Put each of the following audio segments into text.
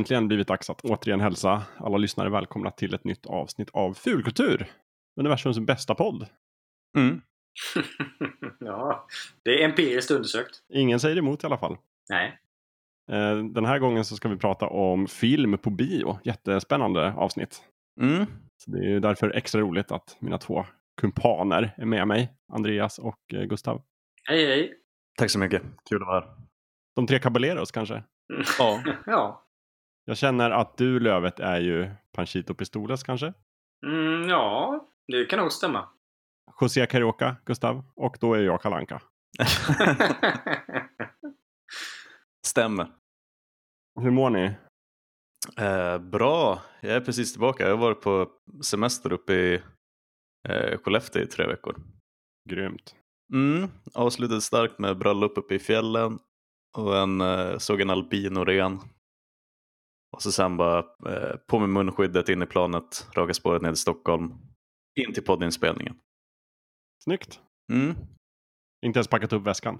Äntligen blivit dags att återigen hälsa alla lyssnare välkomna till ett nytt avsnitt av Fulkultur. Universums bästa podd. Mm. ja, det är empiriskt undersökt. Ingen säger emot i alla fall. Nej. Eh, Den här gången så ska vi prata om film på bio. Jättespännande avsnitt. Mm. Så det är därför extra roligt att mina två kumpaner är med mig. Andreas och eh, Gustav. Hej hej. Tack så mycket. Kul att vara här. De tre caballeros kanske. Ja. Ja. Jag känner att du Lövet är ju Panchito Pistoles kanske. Mm, ja, det kan nog stämma. José Carioca, Gustav. Och då är jag Kalanka. Stämmer. Hur mår ni? Eh, bra. Jag är precis tillbaka. Jag har varit på semester uppe i eh, Skellefteå i tre veckor. Grymt. Mm. Avslutade starkt med bröllop uppe i fjällen och en, eh, såg en albinoren. Och så sen bara eh, på med munskyddet in i planet, raka spåret ner till Stockholm. In till poddinspelningen. Snyggt. Mm. Inte ens packat upp väskan.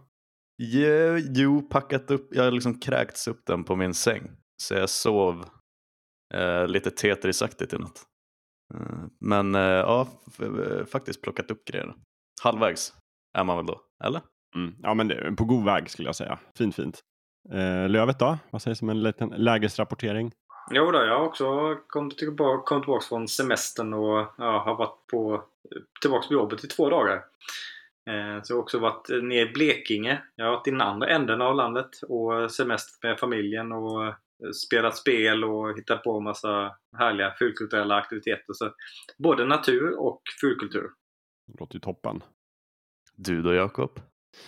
Jo, jo, packat upp. Jag har liksom kräkts upp den på min säng. Så jag sov eh, lite Tetrisaktigt i natt. Eh, men eh, ja, f- faktiskt plockat upp grejer. Halvvägs är man väl då, eller? Mm. Ja, men det på god väg skulle jag säga. Fint, fint. Eh, Lövet då? Vad sägs om en liten lägesrapportering? Jo då, jag har också kommit tillbaka, kommit tillbaka från semestern och ja, har varit på, tillbaka på jobbet i två dagar. Eh, så jag har också varit nere i Blekinge. Jag har varit i den andra änden av landet och semester med familjen och eh, spelat spel och hittat på massa härliga fulkulturella aktiviteter. Så både natur och fulkultur. Låter ju toppen. Du då Jakob?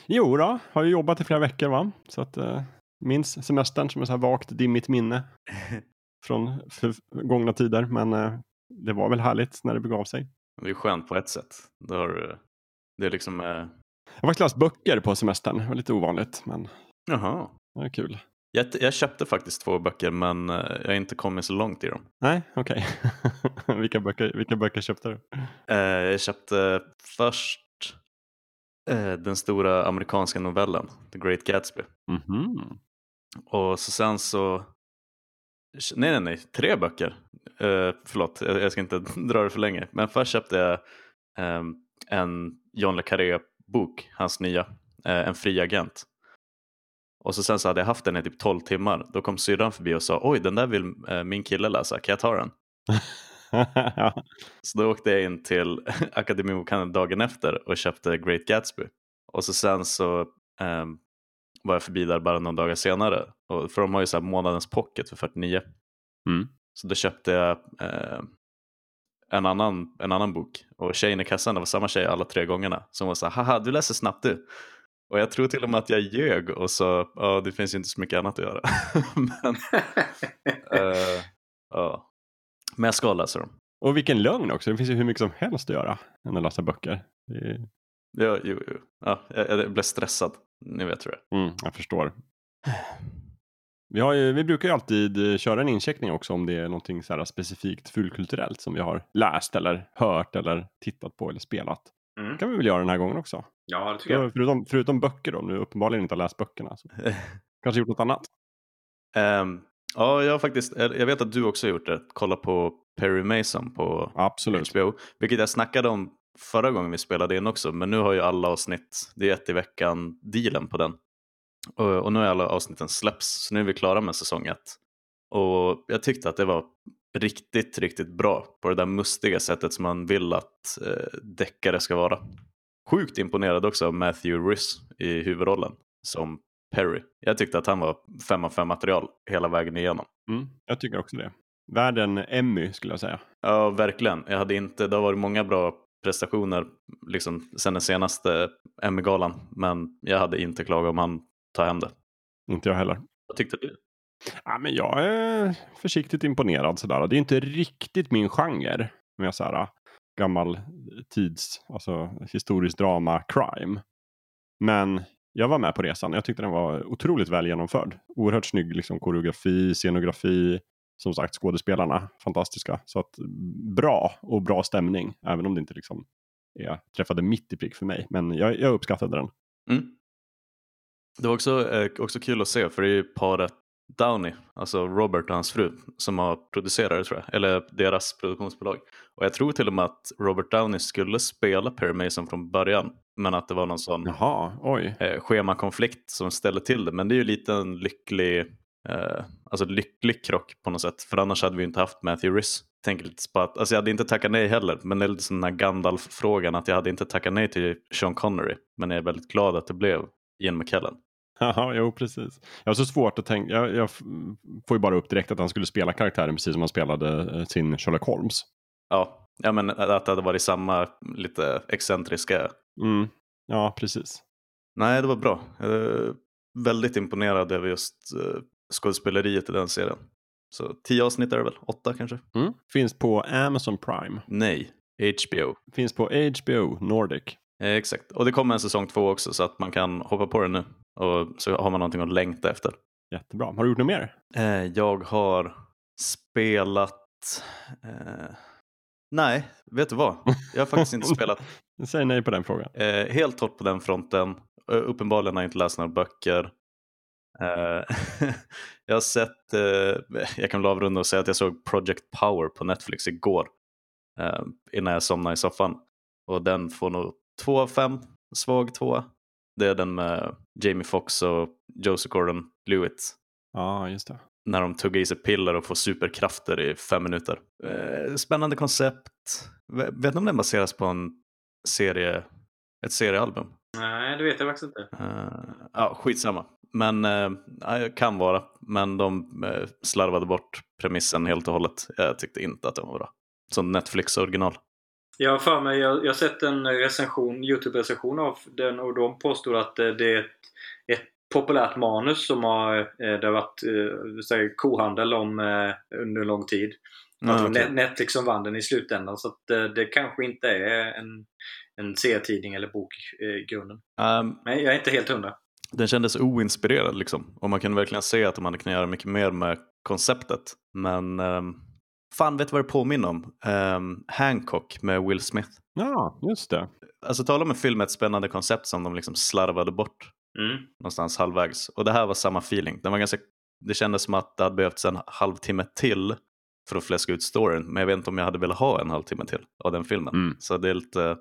Jo då, har ju jobbat i flera veckor va? Så att eh, minns semestern som ett så här vagt dimmigt minne från gångna tider. Men eh, det var väl härligt när det begav sig. Det är skönt på ett sätt. Det, har, det är liksom, eh, Jag har läst böcker på semestern. Det var lite ovanligt, men jaha. det är kul. Jag, jag köpte faktiskt två böcker men eh, jag har inte kommit så långt i dem. Nej, okej. vilka, böcker, vilka böcker köpte du? Eh, jag köpte först eh, den stora amerikanska novellen The Great Gatsby. Mhm. Och så sen så, nej nej nej, tre böcker. Eh, förlåt, jag, jag ska inte dra det för länge. Men först köpte jag ehm, en John le Carré bok, hans nya, eh, En fri agent. Och så sen så hade jag haft den i typ 12 timmar. Då kom syrran förbi och sa oj den där vill eh, min kille läsa, kan jag ta den? Så då åkte jag in till Akademibokhandeln dagen efter och köpte Great Gatsby. Och så sen så ehm, var jag förbi där bara några dagar senare. Och, för de har ju så här månadens pocket för 49. Mm. Så då köpte jag eh, en, annan, en annan bok. Och tjejen i kassan, det var samma tjej alla tre gångerna. Som var så här, haha du läser snabbt du. Och jag tror till och med att jag ljög och sa, ja det finns ju inte så mycket annat att göra. Men, eh, ja. Men jag ska läsa dem. Och vilken lögn också. Det finns ju hur mycket som helst att göra än att läsa böcker. Det är... Ja, jo, jo. Ja, jag, jag blev stressad. Ni vet hur det är. mm, jag förstår. Vi, har ju, vi brukar ju alltid eh, köra en incheckning också om det är någonting så här specifikt fulkulturellt som vi har läst eller hört eller tittat på eller spelat. Mm. Det kan vi väl göra den här gången också. Ja, det tycker jag. Förutom, förutom böcker då, nu uppenbarligen inte har läst böckerna. Så. Kanske gjort något annat. Ehm, ja, jag har faktiskt, jag vet att du också har gjort det. Kolla på Perry Mason på Absolut. HBO. Vilket jag snackade om förra gången vi spelade in också. Men nu har ju alla avsnitt, det är ett i veckan, dealen på den. Och, och nu är alla avsnitten släpps. Så nu är vi klara med säsong ett. Och jag tyckte att det var riktigt, riktigt bra på det där mustiga sättet som man vill att eh, deckare ska vara. Sjukt imponerad också av Matthew Rhys i huvudrollen som Perry. Jag tyckte att han var fem av fem material hela vägen igenom. Mm, jag tycker också det. Världen Emmy skulle jag säga. Ja, verkligen. Jag hade inte, det har varit många bra prestationer liksom, sen den senaste Emmy-galan, men jag hade inte klagat om han tar hem det. Inte jag heller. Vad tyckte du? Ja, men jag är försiktigt imponerad sådär. Det är inte riktigt min genre med så här gammal tids, alltså historiskt drama, crime. Men jag var med på resan. Jag tyckte den var otroligt väl genomförd. Oerhört snygg liksom, koreografi, scenografi. Som sagt, skådespelarna fantastiska. Så att bra och bra stämning. Även om det inte liksom är, träffade mitt i prick för mig. Men jag, jag uppskattade den. Mm. Det var också, eh, också kul att se, för det är ju paret Downey, alltså Robert och hans fru, som har producerat tror jag, eller deras produktionsbolag. Och jag tror till och med att Robert Downey skulle spela Perry Mason från början, men att det var någon sån Jaha, eh, schemakonflikt som ställde till det. Men det är ju lite en lycklig, eh, alltså lycklig krock på något sätt, för annars hade vi inte haft Matthew Riss. Tänker lite på att, alltså jag hade inte tackat nej heller, men det är lite som den här Gandalf-frågan, att jag hade inte tackat nej till Sean Connery, men jag är väldigt glad att det blev Ian McKellen. Jaha, jo precis. Jag har så svårt att tänka, jag, jag får ju bara upp direkt att han skulle spela karaktären precis som han spelade eh, sin Sherlock Holmes. Ja, ja men att det hade varit samma lite excentriska. Mm. Ja, precis. Nej, det var bra. Väldigt imponerad över just uh, skådespeleriet i den serien. Så tio avsnitt är det väl? Åtta kanske? Mm. Finns på Amazon Prime. Nej, HBO. Finns på HBO Nordic. Eh, exakt. Och det kommer en säsong två också så att man kan hoppa på den nu. Och så har man någonting att längta efter. Jättebra. Har du gjort något mer? Eh, jag har spelat... Eh... Nej, vet du vad? Jag har faktiskt inte spelat Säg nej på den frågan. Eh, helt torrt på den fronten. Uh, uppenbarligen har jag inte läst några böcker. Eh, jag har sett, eh, jag kan väl avrunda och säga att jag såg Project Power på Netflix igår. eh, innan jag somnade i soffan. Och den får nog två av fem, svag tvåa. Det är den med Jamie Foxx och Joseph Gordon-Lewitt. Ja, just det. När de tuggar i sig piller och får superkrafter i fem minuter. Spännande koncept. Vet ni om den baseras på en serie, ett seriealbum? Nej, det vet jag faktiskt inte. Uh, ja, skitsamma. Men ja, kan vara. Men de uh, slarvade bort premissen helt och hållet. Jag tyckte inte att den var bra. Som Netflix original. Jag har för mig, jag, jag har sett en recension, Youtube-recension av den och de påstod att eh, det är ett, ett populärt manus som har, eh, det har varit eh, kohandel om eh, under lång tid. Ja, Alltså. Net- Netflix som vann den i slutändan så att eh, det kanske inte är en, en serietidning eller bok eh, i grunden. Ehm, Men jag är inte helt hundra. Den kändes oinspirerad liksom. Och man kunde verkligen se att de hade kunnat göra mycket mer med konceptet. Men um, fan vet du vad det påminner om? Ehm, Hancock med Will Smith. Ja, just det. Alltså tala om en film med ett spännande koncept som de liksom slarvade bort. Mm. någonstans halvvägs. Och det här var samma feeling. Den var ganska, det kändes som att det hade behövts en halvtimme till för att fläska ut storyn. Men jag vet inte om jag hade velat ha en halvtimme till av den filmen. Mm. Så det är lite,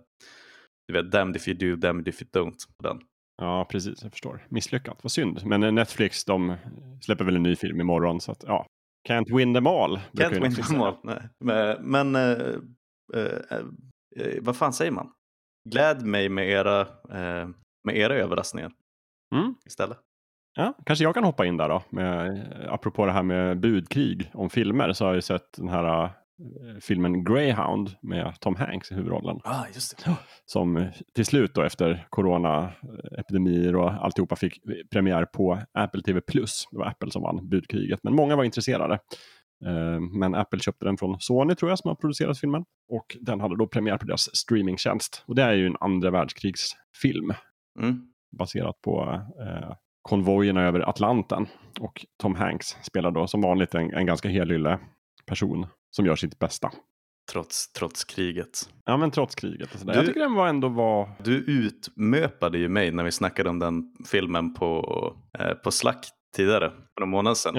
du vet, damned if you do, damned if you don't på den. Ja, precis. Jag förstår. Misslyckat. Vad synd. Men eh, Netflix, de släpper väl en ny film imorgon. Så att, ja. Can't win them all. Can't win them all. Nej. Men, men eh, eh, eh, vad fan säger man? Gläd mig med era, eh, med era överraskningar Mm. istället. Ja, kanske jag kan hoppa in där då. Med, apropå det här med budkrig om filmer så har jag ju sett den här filmen Greyhound med Tom Hanks i huvudrollen. Ah, just det. Som eh, till slut då efter coronaepidemier och alltihopa fick premiär på Apple TV+. Det var Apple som vann budkriget. Men många var intresserade. Eh, Men Apple köpte den från Sony tror jag som har producerat filmen. Och den hade då premiär på deras streamingtjänst. Och det är ju en andra världskrigsfilm Mm. baserat på eh, konvojerna över Atlanten. Och Tom Hanks spelar då som vanligt en, en ganska helylle person som gör sitt bästa. Trots, trots kriget. Ja men trots kriget och sådär. Du- Jag tycker den var ändå var... Du utmöpade ju mig när vi snackade om den filmen på, eh, på Slack tidigare, för några månader sedan.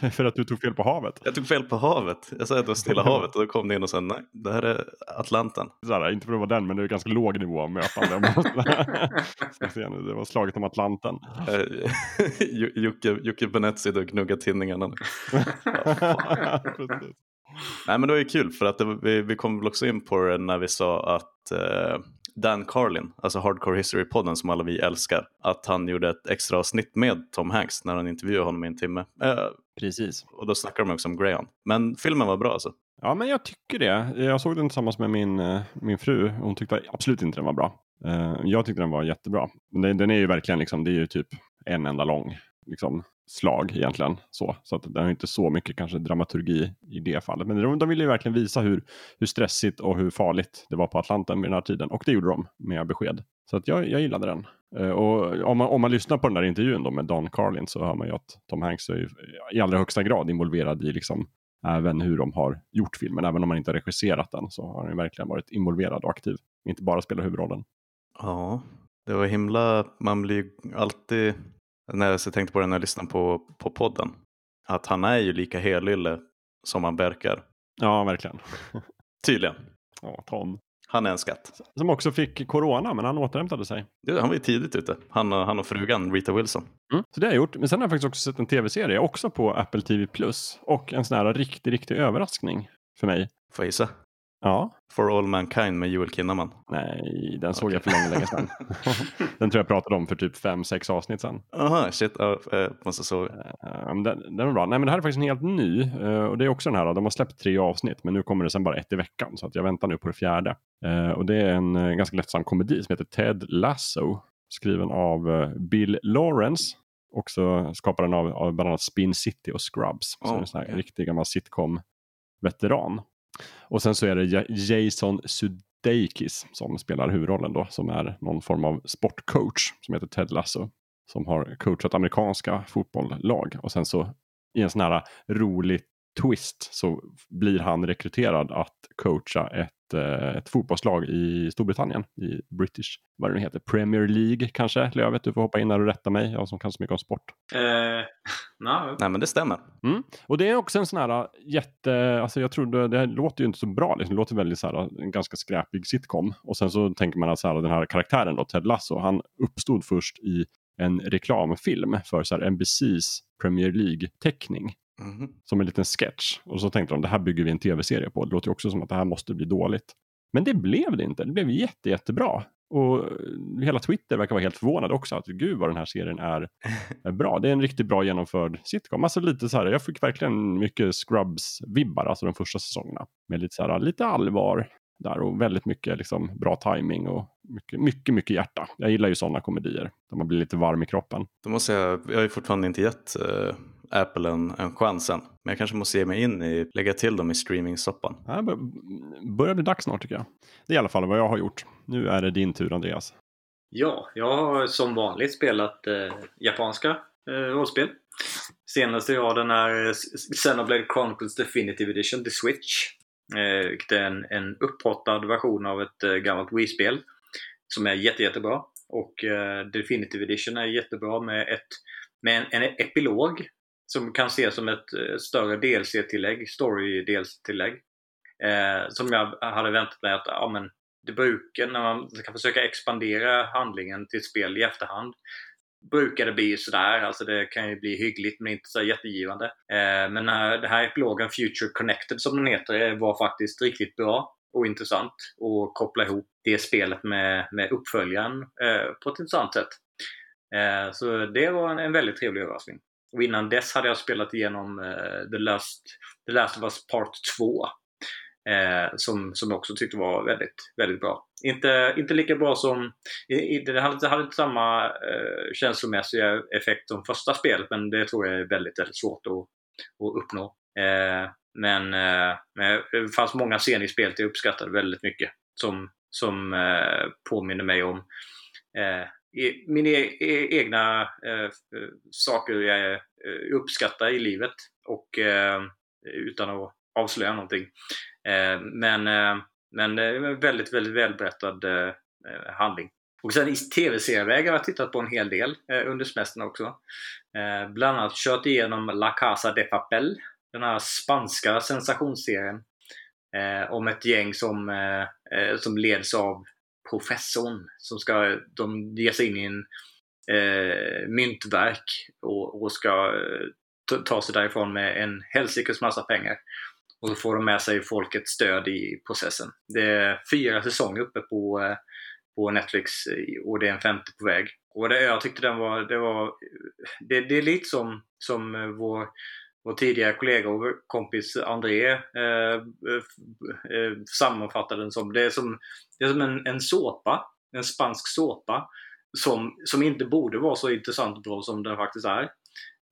Ja, för att du tog fel på havet. Jag tog fel på havet. Jag sa att det var Stilla havet och då kom det in och sa nej, det här är Atlanten. Sådär, inte för att vara den, men det är ganska låg nivå av mötande. Nu, Det var slaget om Atlanten. Eh, Jocke, Benett sitter och gnuggar tinningarna nu. Nej men det var ju kul för att det, vi, vi kom väl också in på det när vi sa att eh, Dan Carlin, alltså Hardcore History-podden som alla vi älskar, att han gjorde ett extra avsnitt med Tom Hanks när han intervjuade honom i en timme. Eh, Precis. och då snackade de också om Greyhound. Men filmen var bra alltså. Ja, men jag tycker det. Jag såg den tillsammans med min, eh, min fru. Hon tyckte absolut inte den var bra. Eh, Jag tyckte den var jättebra. Den, den är ju verkligen liksom, det är ju typ en enda lång liksom, slag egentligen. Så, så att den har inte så mycket kanske dramaturgi i det fallet. Men de, de ville ju verkligen visa hur, hur stressigt och hur farligt det var på Atlanten vid den här tiden. Och det gjorde de med besked. Så att jag, jag gillade den. Eh, och om man, om man lyssnar på den där intervjun då med Don Carlin så hör man ju att Tom Hanks är ju i allra högsta grad involverad i liksom även hur de har gjort filmen. Även om man inte har regisserat den så har han ju verkligen varit involverad och aktiv. Inte bara spelar huvudrollen. Ja, det var himla, man blir ju alltid, när jag tänkte på det när jag lyssnade på, på podden, att han är ju lika helylle som han verkar. Ja, verkligen. Tydligen. Ja, Tom. Han är en skatt. Som också fick corona, men han återhämtade sig. Det, han var ju tidigt ute. Han han och frugan Rita Wilson. Mm. Så det har jag gjort. Men sen har jag faktiskt också sett en tv-serie, också på Apple TV+. Och en sån här riktig, riktig överraskning för mig. Får jag gissa? Ja. For All Mankind med Joel Kinnaman. Nej, den såg jag för länge, länge sedan. den tror jag pratade om för typ fem, sex avsnitt sedan. Aha, shit. Uh, uh, måste så. Uh, den, den var bra. Nej, men det här är faktiskt en helt ny. Uh, och det är också den här, de har släppt tre avsnitt, men nu kommer det sen bara ett i veckan. Så att jag väntar nu på det fjärde. Och det är en ganska lättsam komedi som heter Ted Lasso. Skriven av Bill Lawrence. Också skaparen av, av bland annat Spin City och Scrubs. Oh, så en sån här okay. riktig gammal sitcom-veteran. Och sen så är det Jason Sudeikis som spelar huvudrollen då, som är någon form av sportcoach som heter Ted Lasso. Som har coachat amerikanska fotbollslag och sen så i en sån här rolig twist så blir han rekryterad att coacha ett, eh, ett fotbollslag i Storbritannien, i British, vad det nu heter, Premier League kanske? Lövet, du får hoppa in där och rätta mig, jag som kan så mycket om sport. Uh, no. Nej men det stämmer. Mm. Och det är också en sån här äh, jätte, alltså jag tror det, låter ju inte så bra, liksom. det låter väldigt så här, äh, en ganska skräpig sitcom. Och sen så tänker man att så här, den här karaktären då, Ted Lasso, han uppstod först i en reklamfilm för så här, NBCs Premier League-teckning. Mm. Som en liten sketch. Och så tänkte de, det här bygger vi en tv-serie på. Det låter ju också som att det här måste bli dåligt. Men det blev det inte. Det blev jätte, jättebra. Och hela Twitter verkar vara helt förvånad också. Att gud vad den här serien är, är bra. Det är en riktigt bra genomförd sitcom. Alltså lite så här, jag fick verkligen mycket Scrubs-vibbar, alltså de första säsongerna. Med lite, så här, lite allvar där och väldigt mycket liksom, bra timing och mycket, mycket, mycket hjärta. Jag gillar ju sådana komedier där man blir lite varm i kroppen. Då måste jag, jag har ju fortfarande inte gett uh, Apple en, en chans än. Men jag kanske måste ge mig in i, lägga till dem i streaming-soppan. Ja, börjar bli dags snart tycker jag. Det är i alla fall vad jag har gjort. Nu är det din tur Andreas. Ja, jag har som vanligt spelat eh, japanska eh, rollspel. Senaste jag har den här Xenoblade Chronicles Definitive Edition till Switch. Eh, vilket är en, en upphottad version av ett eh, gammalt Wii-spel. Som är jätte, jättebra. Och eh, Definitive Edition är jättebra med, ett, med en, en epilog som kan ses som ett eh, större DLC-tillägg, story-DLC-tillägg. Eh, som jag hade väntat mig att, ja men det brukar, när man ska försöka expandera handlingen till ett spel i efterhand, brukar det bli sådär. Alltså det kan ju bli hyggligt men inte så jättegivande. Eh, men när det här epilogen Future Connected som den heter eh, var faktiskt riktigt bra och intressant och koppla ihop det spelet med, med uppföljaren eh, på ett intressant sätt. Eh, så det var en, en väldigt trevlig överraskning. Och innan dess hade jag spelat igenom uh, The, Last, The Last of Us Part 2. Eh, som, som jag också tyckte var väldigt, väldigt bra. Inte, inte lika bra som... Det hade, det hade inte samma eh, känslomässiga effekt som första spelet men det tror jag är väldigt, väldigt svårt att, att uppnå. Eh, men, eh, men det fanns många scener i spelet jag uppskattade väldigt mycket som, som eh, påminner mig om eh, E, mina e-, e egna eh, saker jag eh, uppskattar i livet och eh, utan att avslöja någonting. Eh, men, eh, men eh, väldigt, väldigt välberättad eh, handling. Och sen i tv-serieväg har jag tittat på en hel del eh, under semestern också. bland annat kört igenom La Casa de Papel, den här spanska sensationsserien om ett gäng som, som leds av professorn som ska de ge sig in i en eh, myntverk och, och ska eh, ta sig därifrån med en helsikes massa pengar. Och så får de med sig folkets stöd i processen. Det är fyra säsonger uppe på, eh, på Netflix eh, och det är en femte på väg. Och det, jag tyckte den var, det var, det, det är lite som, som vår vår tidigare kollega och kompis André eh, eh, eh sammanfattade den som. Det är som, det är som en, en såpa, en spansk såpa som, som inte borde vara så intressant och bra som den faktiskt är.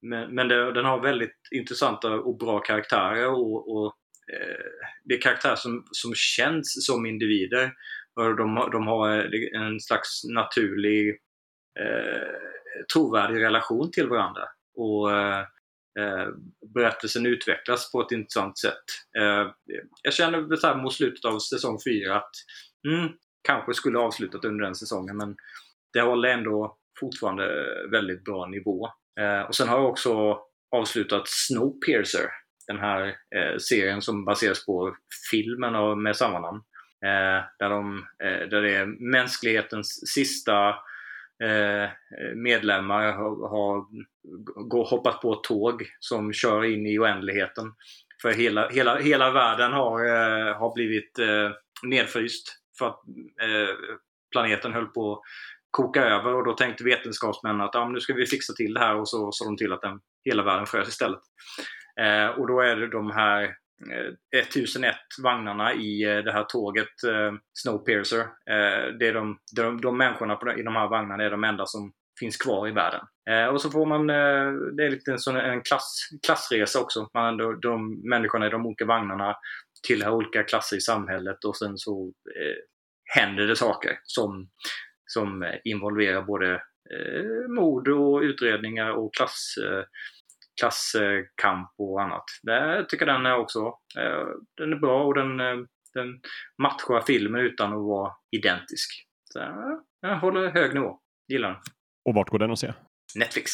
Men, men det, den har väldigt intressanta och bra karaktärer och, och eh, det är karaktärer som, som känns som individer. Och de, de har en slags naturlig eh, trovärdig relation till varandra. Och eh, eh, berättelsen utvecklas på ett intressant sätt. Eh, jag känner så här mot slutet av säsong 4 att mm, kanske skulle avslutat under den säsongen men det håller ändå fortfarande väldigt bra nivå. Eh, och sen har jag också avslutat Snowpiercer. Den här eh, serien som baseras på filmen med samma namn. Eh, där, de, eh, där det är mänsklighetens sista eh, Eh, medlemmar har, hoppat på ett tåg som kör in i oändligheten. För hela, hela, hela världen har, eh, har blivit eh, nedfryst för att planeten höll på att koka över och då tänkte vetenskapsmännen att ah, nu ska vi fixa till det här och så såg de till att den, hela världen frös istället. Och då är det de här Eh, 1001 vagnarna i eh, det här tåget eh, Snowpiercer. Det är de, de, de människorna på, i de här vagnarna är de enda som finns kvar i världen. Och så får man, det är lite en, sån, en klass, klassresa också. Man, de, de människorna i de olika vagnarna tillhör olika klasser i samhället och sen så eh, händer det saker som, som involverar både eh, mord och utredningar och klass, eh, klasskamp och annat. Det tycker den är också. Eh, den är bra och den, eh, den matchar filmen utan att vara identisk. Så, jag håller hög nivå. Gillar den. Och vart går den att se? Netflix.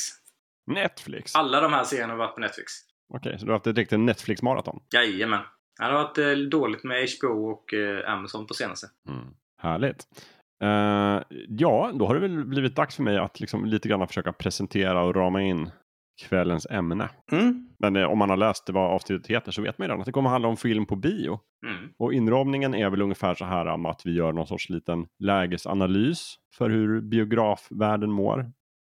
Netflix? Alla de här serierna har varit på Netflix. Okej, så du har haft ett riktigt Netflix-maraton? Jajamän. Det har varit eh, dåligt med HBO och eh, Amazon på senaste. Mm. Härligt. Uh, ja, då har det väl blivit dags för mig att liksom lite grann försöka presentera och rama in kvällens ämne. Mm. Men eh, om man har läst vad avsnittet heter så vet man ju redan att det kommer handla om film på bio. Mm. Och inramningen är väl ungefär så här om att vi gör någon sorts liten lägesanalys för hur biografvärlden mår.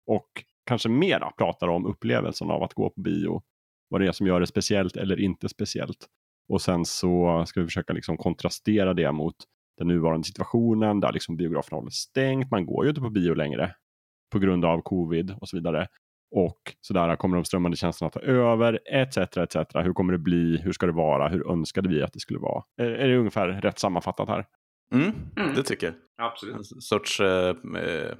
Och kanske mera pratar om upplevelsen av att gå på bio. Vad det är som gör det speciellt eller inte speciellt. Och sen så ska vi försöka liksom kontrastera det mot den nuvarande situationen där liksom biograferna håller stängt. Man går ju inte på bio längre på grund av covid och så vidare. Och sådär kommer de strömmande tjänsterna ta över, etc. etc. Hur kommer det bli? Hur ska det vara? Hur önskade vi att det skulle vara? Är, är det ungefär rätt sammanfattat här? Mm, Mm. det tycker jag. Absolut. En sorts... Eh, eh,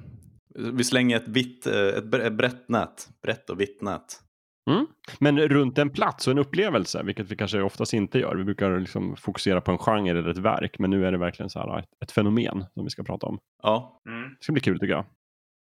vi slänger ett, vitt, eh, ett bre- ett brett nät. Brett och vitt nät. Men runt en plats och en upplevelse, vilket vi kanske oftast inte gör. Vi brukar liksom fokusera på en genre eller ett verk, men nu är det verkligen så här ett, ett fenomen som vi ska prata om. Ja, Mm. Det ska bli kul tycker jag.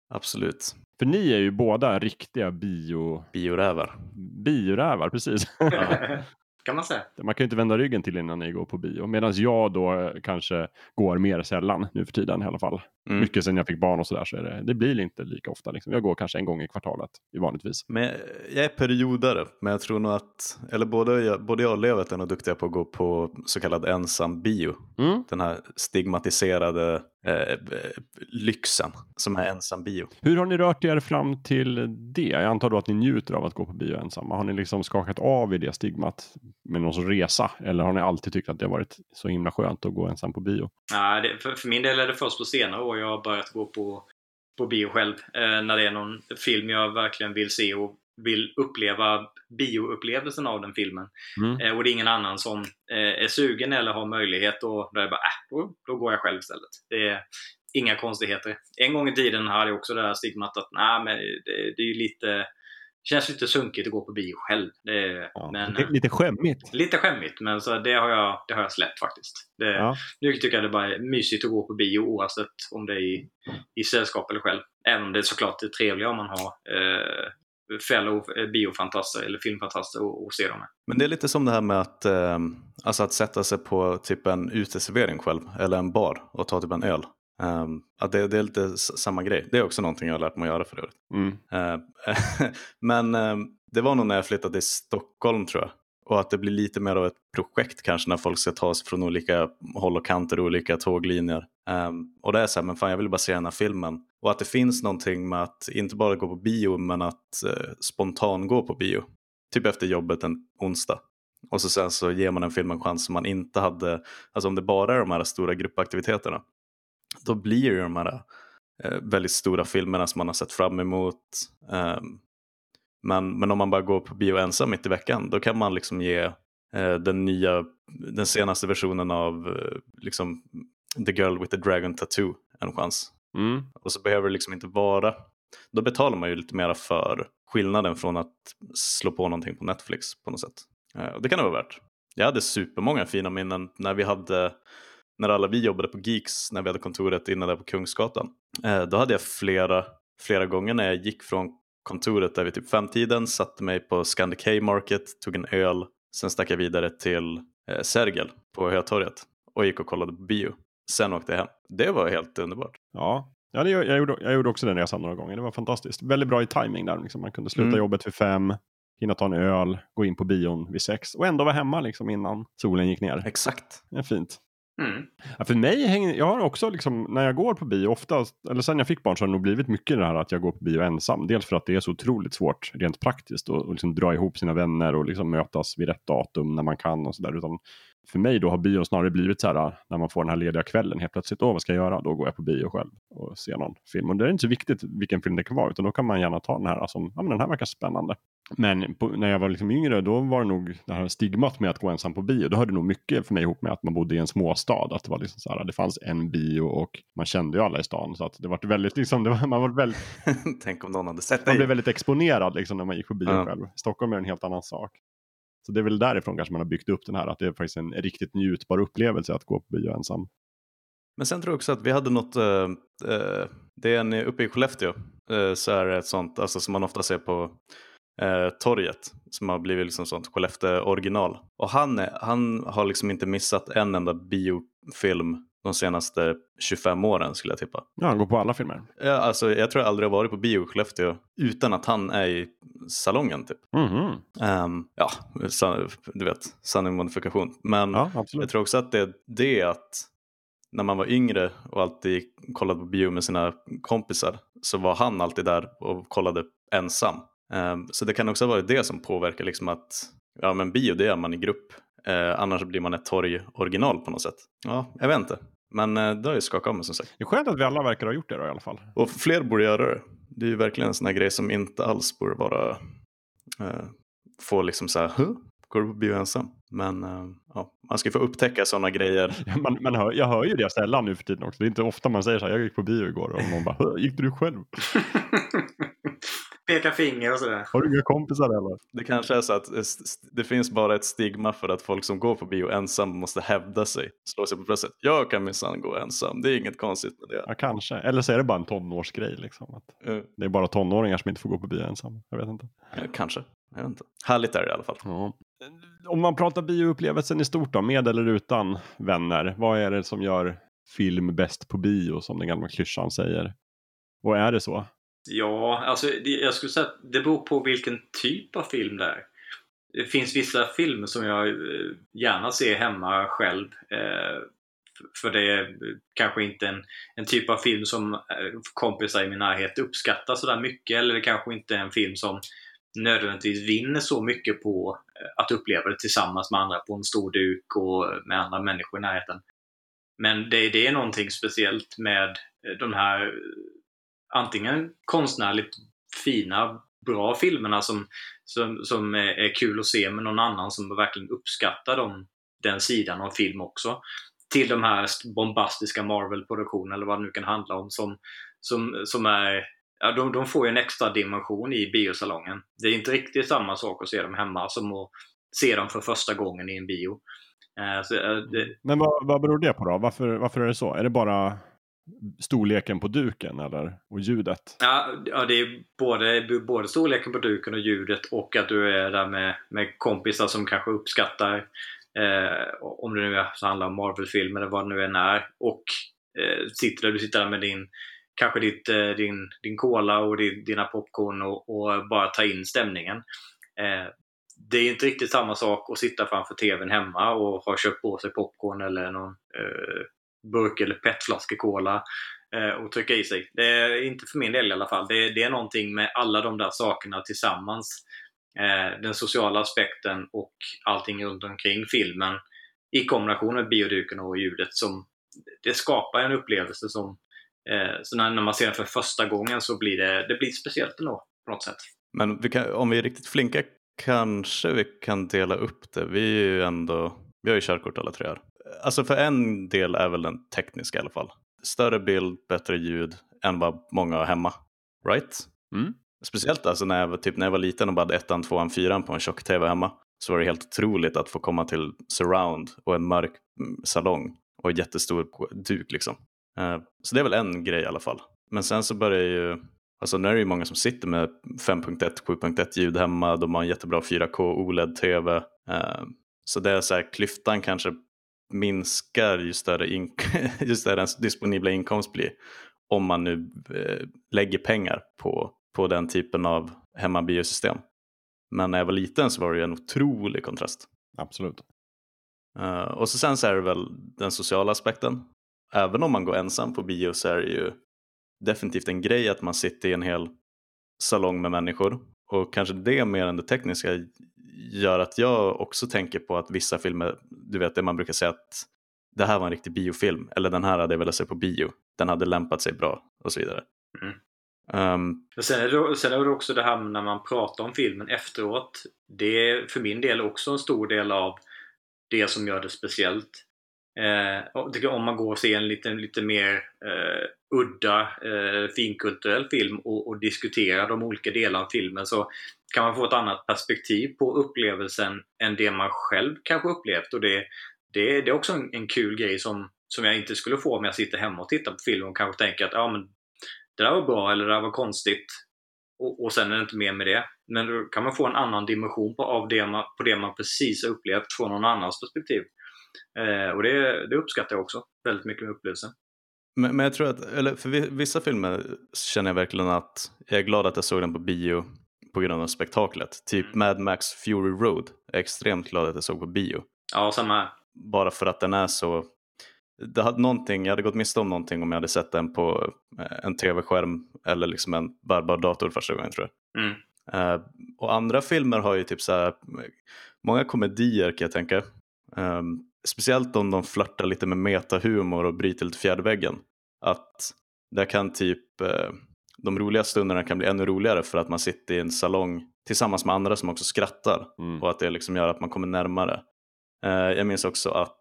Absolut. För ni är ju båda riktiga bio... Biorävar. biorävar, precis. kan man säga. Man kan ju inte vända ryggen till innan ni går på bio. Medan jag då eh, kanske går mer sällan nu för tiden i alla fall. Mm. Mycket sen jag fick barn och sådär så är det, det blir inte lika ofta. Liksom. Jag går kanske en gång i kvartalet i vanligtvis. Men jag är periodare, men jag tror nog att, eller både jag, både jag och Lövet är nog duktiga på att gå på så kallad ensam bio. Mm. Den här stigmatiserade eh, lyxen som är ensam bio. Hur har ni rört er fram till det? Jag antar då att ni njuter av att gå på bio ensamma. Har ni liksom skakat av i det stigmat med någon sorts resa? Eller har ni alltid tyckt att det har varit så himla skönt att gå ensam på bio? Nej, det, för, för min del är det först på senare år jag har börjat gå på, på bio själv. Eh, när det är någon film jag verkligen vill se och vill uppleva bioupplevelsen av den filmen. Mm. Eh, och det är ingen annan som eh, är sugen eller har möjlighet och då är det bara äh, då, då går jag själv istället. Det är inga konstigheter. En gång i tiden hade jag också det här stigmat att nej, men det, det är ju lite känns lite sunkigt att gå på bio själv. Det, Ja, men, lite, lite skämmigt. Lite skämmigt, men så det, har jag, det har jag släppt faktiskt. Det, Ja. Nu tycker jag det bara är mysigt att gå på bio oavsett om det är i, i sällskap eller själv. Även om det är såklart är trevligare om man har eh, fellow eh, biofantaster eller filmfantaster att att se dem. Men det är lite som det här med att, eh, alltså att sätta sig på typ en uteservering själv, eller en bar och ta typ en öl. Um, att det, det är lite samma grej. Det är också någonting jag har lärt mig att göra för övrigt. Mm. Eh, men eh, det var nog när jag flyttade till Stockholm tror jag. Och att det blir lite mer av ett projekt kanske när folk ska ta sig från olika håll och kanter och olika tåglinjer. Um, och det är så här, men fan jag vill bara se den här filmen. Och att det finns någonting med att inte bara gå på bio men att uh, spontan gå på bio. Typ efter jobbet en onsdag. Och så sen så ger man en film en chans som man inte hade, alltså om det bara är de här stora gruppaktiviteterna. Då blir ju de här uh, väldigt stora filmerna som man har sett fram emot. Um, men, men om man bara går på bio ensam mitt i veckan då kan man liksom ge eh, den nya, den senaste versionen av eh, liksom, The Girl with the Dragon Tattoo en chans. Mm. Och så behöver det liksom inte vara, då betalar man ju lite mera för skillnaden från att slå på någonting på Netflix på något sätt. Eh, och det kan det vara värt. Jag hade supermånga fina minnen när vi hade, när alla vi jobbade på Geeks, när vi hade kontoret inne där på Kungsgatan. Eh, då hade jag flera, flera gånger när jag gick från kontoret där vid typ femtiden, satte mig på Scandic Market, tog en öl, sen stack jag vidare till eh, Sergel på Hötorget och gick och kollade på bio. Sen åkte jag hem. Det var helt underbart. Ja, ja det, jag, gjorde, jag gjorde också den resan några gånger. Det var fantastiskt. Väldigt bra i timing där. Liksom. Man kunde sluta Mm. jobbet vid fem, hinna ta en öl, gå in på bion vid sex och ändå vara hemma liksom, innan solen gick ner. Exakt. Det är fint. Mm. Ja, för mig hänger, jag har också liksom, när jag går på bio oftast, eller sen jag fick barn så har det nog blivit mycket det här att jag går på bio ensam. Dels för att det är så otroligt svårt rent praktiskt att liksom dra ihop sina vänner och liksom mötas vid rätt datum när man kan och sådär. Utan för mig då har bion snarare blivit så här när man får den här lediga kvällen helt plötsligt. Åh, vad ska jag göra? Då går jag på bio själv och ser någon film. Och det är inte så viktigt vilken film det kan vara utan då kan man gärna ta den här som, ja men den här verkar spännande. Men på, när jag var liksom yngre då var det nog det här stigmat med att gå ensam på bio. Det hörde nog mycket för mig ihop med att man bodde i en småstad. Att det var liksom så här, det fanns en bio och man kände ju alla i stan. Så att det var väldigt liksom, var, man, var väldigt, Tänk om någon hade sett man dig. blev väldigt exponerad liksom när man gick på bio Ja. själv. Stockholm är en helt annan sak. Så det är väl därifrån kanske man har byggt upp den här, att det är faktiskt en riktigt njutbar upplevelse att gå på bio ensam. Men sen tror jag också att vi hade något, eh, eh det är en uppe i Skellefteå, eh, så är det ett sånt, alltså som man ofta ser på eh, torget, som har blivit liksom sånt Skellefteå original. Och han, är, han har liksom inte missat en enda biofilm de senaste 25 åren skulle jag tippa. Ja, han går på alla filmer. Ja, alltså, jag tror jag aldrig har varit på bio i Skellefteå utan att han är i salongen typ. Mhm. Ehm, ja, sa- du vet, sanning modifikation. Men Ja, jag tror också att det är det att när man var yngre och alltid kollade på bio med sina kompisar så var han alltid där och kollade ensam. Ehm, så det kan också ha varit det som påverkar liksom att ja, men bio det är man i grupp. Eh, annars blir man ett torg original på något sätt. Ja, jag vet inte. Men eh, det har ju skakat av mig som sagt. Det är skönt att vi alla verkar ha gjort det då i alla fall. Och fler borde göra det. Det är ju verkligen en sån här grej som inte alls borde vara eh, få liksom så här, huh? går du på bio ensam? Men eh, ja, man ska få upptäcka sådana grejer. Man, man hör, jag hör ju det sällan nu för tiden också. Det är inte ofta man säger så här, jag gick på bio igår och någon bara, "Hö, gick du själv? Peka finger och sådär. Har du inga kompisar eller? Det kanske är så att det finns bara ett stigma för att folk som går på bio ensam måste hävda sig, slå sig på bröstet. Jag kan minsann gå ensam, det är inget konstigt med det. Ja, kanske. Eller så är det bara en tonårsgrej liksom. Att Eh, det är bara tonåringar som inte får gå på bio ensam. Jag vet inte. eh, kanske, jag vet inte. Härligt är det i alla fall. Ja. Om man pratar bioupplevelsen i stort då, med eller utan vänner. Vad är det som gör film bäst på bio som den gamla klyschan säger? Och är det så? Ja, alltså det, jag skulle säga att det beror på vilken typ av film det är. Det finns vissa filmer som jag eh, gärna ser hemma själv. Eh, för det är kanske inte en, en typ av film som eh, kompisar i min närhet uppskattar sådär mycket. Eller det kanske inte är en film som nödvändigtvis vinner så mycket på eh, att uppleva det tillsammans med andra på en stor duk och med andra människor i närheten. Men det, det är någonting speciellt med de här antingen konstnärligt fina, bra filmerna som, som, som är, kul att se med någon annan som verkligen uppskattar dem, den sidan av film också. Till de här bombastiska Marvel-produktionerna eller vad det nu kan handla om som, som, som är Ja, de, de får ju en extra dimension i biosalongen. Det är inte riktigt samma sak att se dem hemma som att se dem för första gången i en bio. Eh, så, eh, det, Men vad, vad beror det på då? Varför, varför är det så? Är det bara storleken på duken eller? Och ljudet? Ja, ja det är både, både storleken på duken och ljudet och att du är där med, med kompisar som kanske uppskattar eh, om det nu är, så handlar om Marvel-filmer eller vad det nu än är. Och eh, sitter där, du sitter där med din kanske ditt, eh, din, din cola och din, dina popcorn och, och bara ta in stämningen. Eh, det är inte riktigt samma sak att sitta framför TVn hemma och ha köpt på sig popcorn eller någon eh, burk eller petflaska cola eh, och trycka i sig. Det är inte för min del i alla fall. Det, det är någonting med alla de där sakerna tillsammans. Eh, den sociala aspekten och allting runt omkring filmen i kombination med bioduken och ljudet som det skapar en upplevelse som eh, så när, när man ser den för första gången så blir det, det blir speciellt ändå på något sätt. Men vi kan, om vi är riktigt flinka kanske vi kan dela upp det. Vi är ju ändå, vi har ju körkort alla tre här. Alltså för en del är väl den tekniska i alla fall. Större bild, bättre ljud än vad många har hemma. Right? Mm. Speciellt alltså när jag, var, typ när jag var liten och bara hade ettan, tvåan, fyran på en tjock-tv hemma. Så var det helt otroligt att få komma till surround och en mörk mm, salong och jättestor duk liksom. Eh, Så det är väl en grej i alla fall. Men sen så börjar ju Alltså nu är det ju många som sitter med 5.1, 7.1 ljud hemma, de har en jättebra 4K OLED-TV. Eh, så det är så här, klyftan kanske minskar ju större, ink- ju större ens disponibla inkomst blir om man nu eh, lägger pengar på, på den typen av hemmabiosystem. Men när jag var liten så var det ju en otrolig kontrast. Absolut. Uh, och så sen så är det väl den sociala aspekten. Även om man går ensam på bio så är det ju definitivt en grej att man sitter i en hel salong med människor. Och kanske det mer än det tekniska gör att jag också tänker på att vissa filmer, du vet det man brukar säga att det här var en riktig biofilm eller den här hade jag velat se på bio. Den hade lämpat sig bra och så vidare. Mm. Um, sen, är det, sen är det också det här när man pratar om filmen efteråt. Det är för min del också en stor del av det som gör det speciellt. Eh, om man går och ser en lite, lite mer eh, udda eh, finkulturell film och, och diskuterar de olika delarna av filmen så kan man få ett annat perspektiv på upplevelsen än det man själv kanske upplevt. Och det, det, det är också en, en kul grej som, som jag inte skulle få om jag sitter hemma och tittar på film och kanske tänker att ja, men det där var bra eller det där var konstigt. Och, och sen är det inte mer med det. Men då kan man få en annan dimension på, av det man, på det man precis har upplevt från någon annans perspektiv. Eh, och det, det uppskattar jag också väldigt mycket med upplevelsen. Men, men jag tror att, eller för vissa filmer känner jag verkligen att jag är glad att jag såg den på bio på grund av spektaklet. Typ mm. Mad Max Fury Road. Jag är extremt glad att jag såg på bio. Ja, samma här. Bara för att den är så det hade någonting, jag hade gått miste om någonting om jag hade sett den på eh, en tv-skärm eller liksom en bärbar dator första gången tror jag. Mm. Uh, och andra filmer har ju typ så här, många komedier kan jag tänka. Um, speciellt om de flörtar lite med metahumor och bryter lite fjärde väggen. Att där kan typ uh, de roliga stunderna kan bli ännu roligare för att man sitter i en salong tillsammans med andra som också skrattar mm. och att det liksom gör att man kommer närmare. Uh, jag minns också att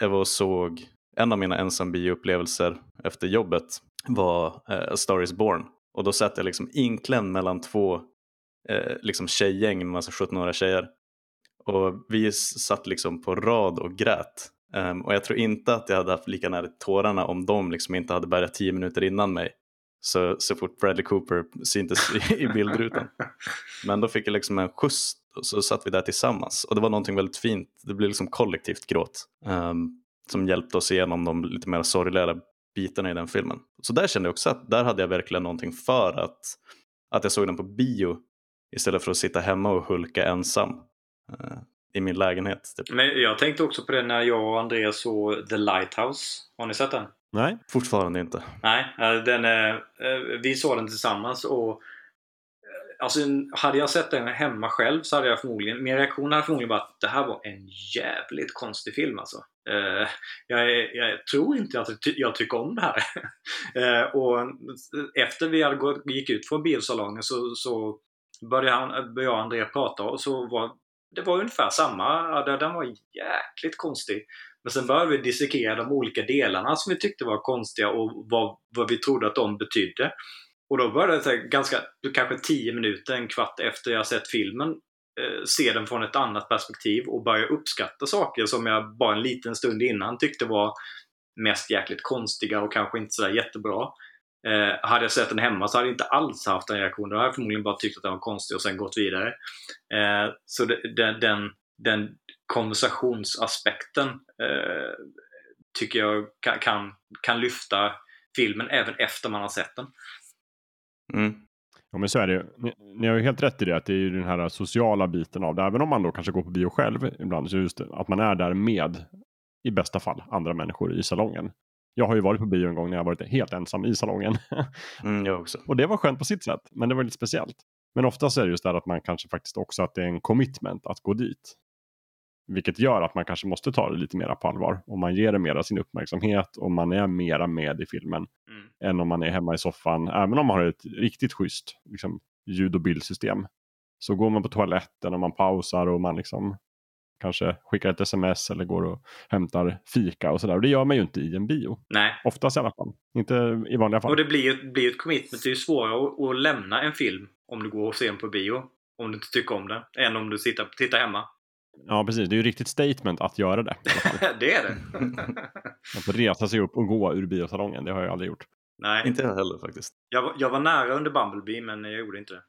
jag var och såg en av mina ensambioupplevelser efter jobbet var uh, A Star Is Born. Och då satt jag liksom inklämd mellan två eh, liksom tjejgäng med massa 17-åriga tjejer. Och vi satt liksom på rad och grät. Um, och jag tror inte att jag hade haft lika nära tårarna om de liksom inte hade börjat tio minuter innan mig. Så, så fort Bradley Cooper syntes i, i bildrutan. Men då fick jag liksom en skjuts och så satt vi där tillsammans. Och det var någonting väldigt fint. Det blev liksom kollektivt gråt. Um, som hjälpte oss igenom de lite mer sorgliga bitarna i den filmen. Så där kände jag också att där hade jag verkligen någonting för att, att jag såg den på bio istället för att sitta hemma och hulka ensam uh, i min lägenhet. Typ. Men jag tänkte också på det när jag och Andreas såg The Lighthouse. Har ni sett den? Nej, fortfarande inte. Nej, den är, eh, vi såg den tillsammans och Alltså, hade jag sett den hemma själv så hade jag förmodligen, min reaktion hade förmodligen varit att det här var en jävligt konstig film alltså. Uh, jag, jag, tror inte att jag tycker om det här. och efter vi hade gått, gick ut från biosalongen så, så började, han, började jag och André prata och så var det var ungefär samma. Den var jäkligt konstig. Men sen började vi dissekera de olika delarna som vi tyckte var konstiga och vad, vad vi trodde att de betydde. Och då började jag, ganska, kanske 10 minuter, en kvart efter jag sett filmen, eh, se den från ett annat perspektiv och börja uppskatta saker som jag bara en liten stund innan tyckte var mest jäkligt konstiga och kanske inte sådär jättebra. Eh, hade jag sett den hemma så hade jag inte alls haft den reaktionen. Då hade jag förmodligen bara tyckt att den var konstig och sen gått vidare. Eh, så det, den, den, den, konversationsaspekten eh, tycker jag kan, kan, kan lyfta filmen även efter man har sett den. Mm. Ja men så är det ni, ni har ju helt rätt i det att det är ju den här sociala biten av det. Även om man då kanske går på bio själv ibland så just det, att man är där med i bästa fall andra människor i salongen. Jag har ju varit på bio en gång när jag varit helt ensam i salongen. Mm, jag också. Och det var skönt på sitt sätt, men det var lite speciellt. Men oftast är det just det att man kanske faktiskt också att det är en commitment att gå dit. Vilket gör att man kanske måste ta det lite mera på allvar. Om man ger det mera sin uppmärksamhet och man är mera med i filmen. Mm. Än om man är hemma i soffan. Även om man har ett riktigt schysst liksom, ljud och bildsystem. Så går man på toaletten och man pausar och man liksom kanske skickar ett sms eller går och hämtar fika och sådär. Och det gör man ju inte i en bio. Nej. Oftast i alla fall. Inte i vanliga fall. Och det blir ju blir ett commitment. Det är ju svårare att, att, lämna en film om du går och ser den på bio. Om du inte tycker om den. Än om du sitter, tittar hemma. Ja, precis. Det är ju riktigt statement att göra det. det är det. att resa sig upp och gå ur biosalongen. Det har jag aldrig gjort. Nej, Inte jag heller faktiskt. jag, var- jag var nära under Bumblebee men jag gjorde inte det.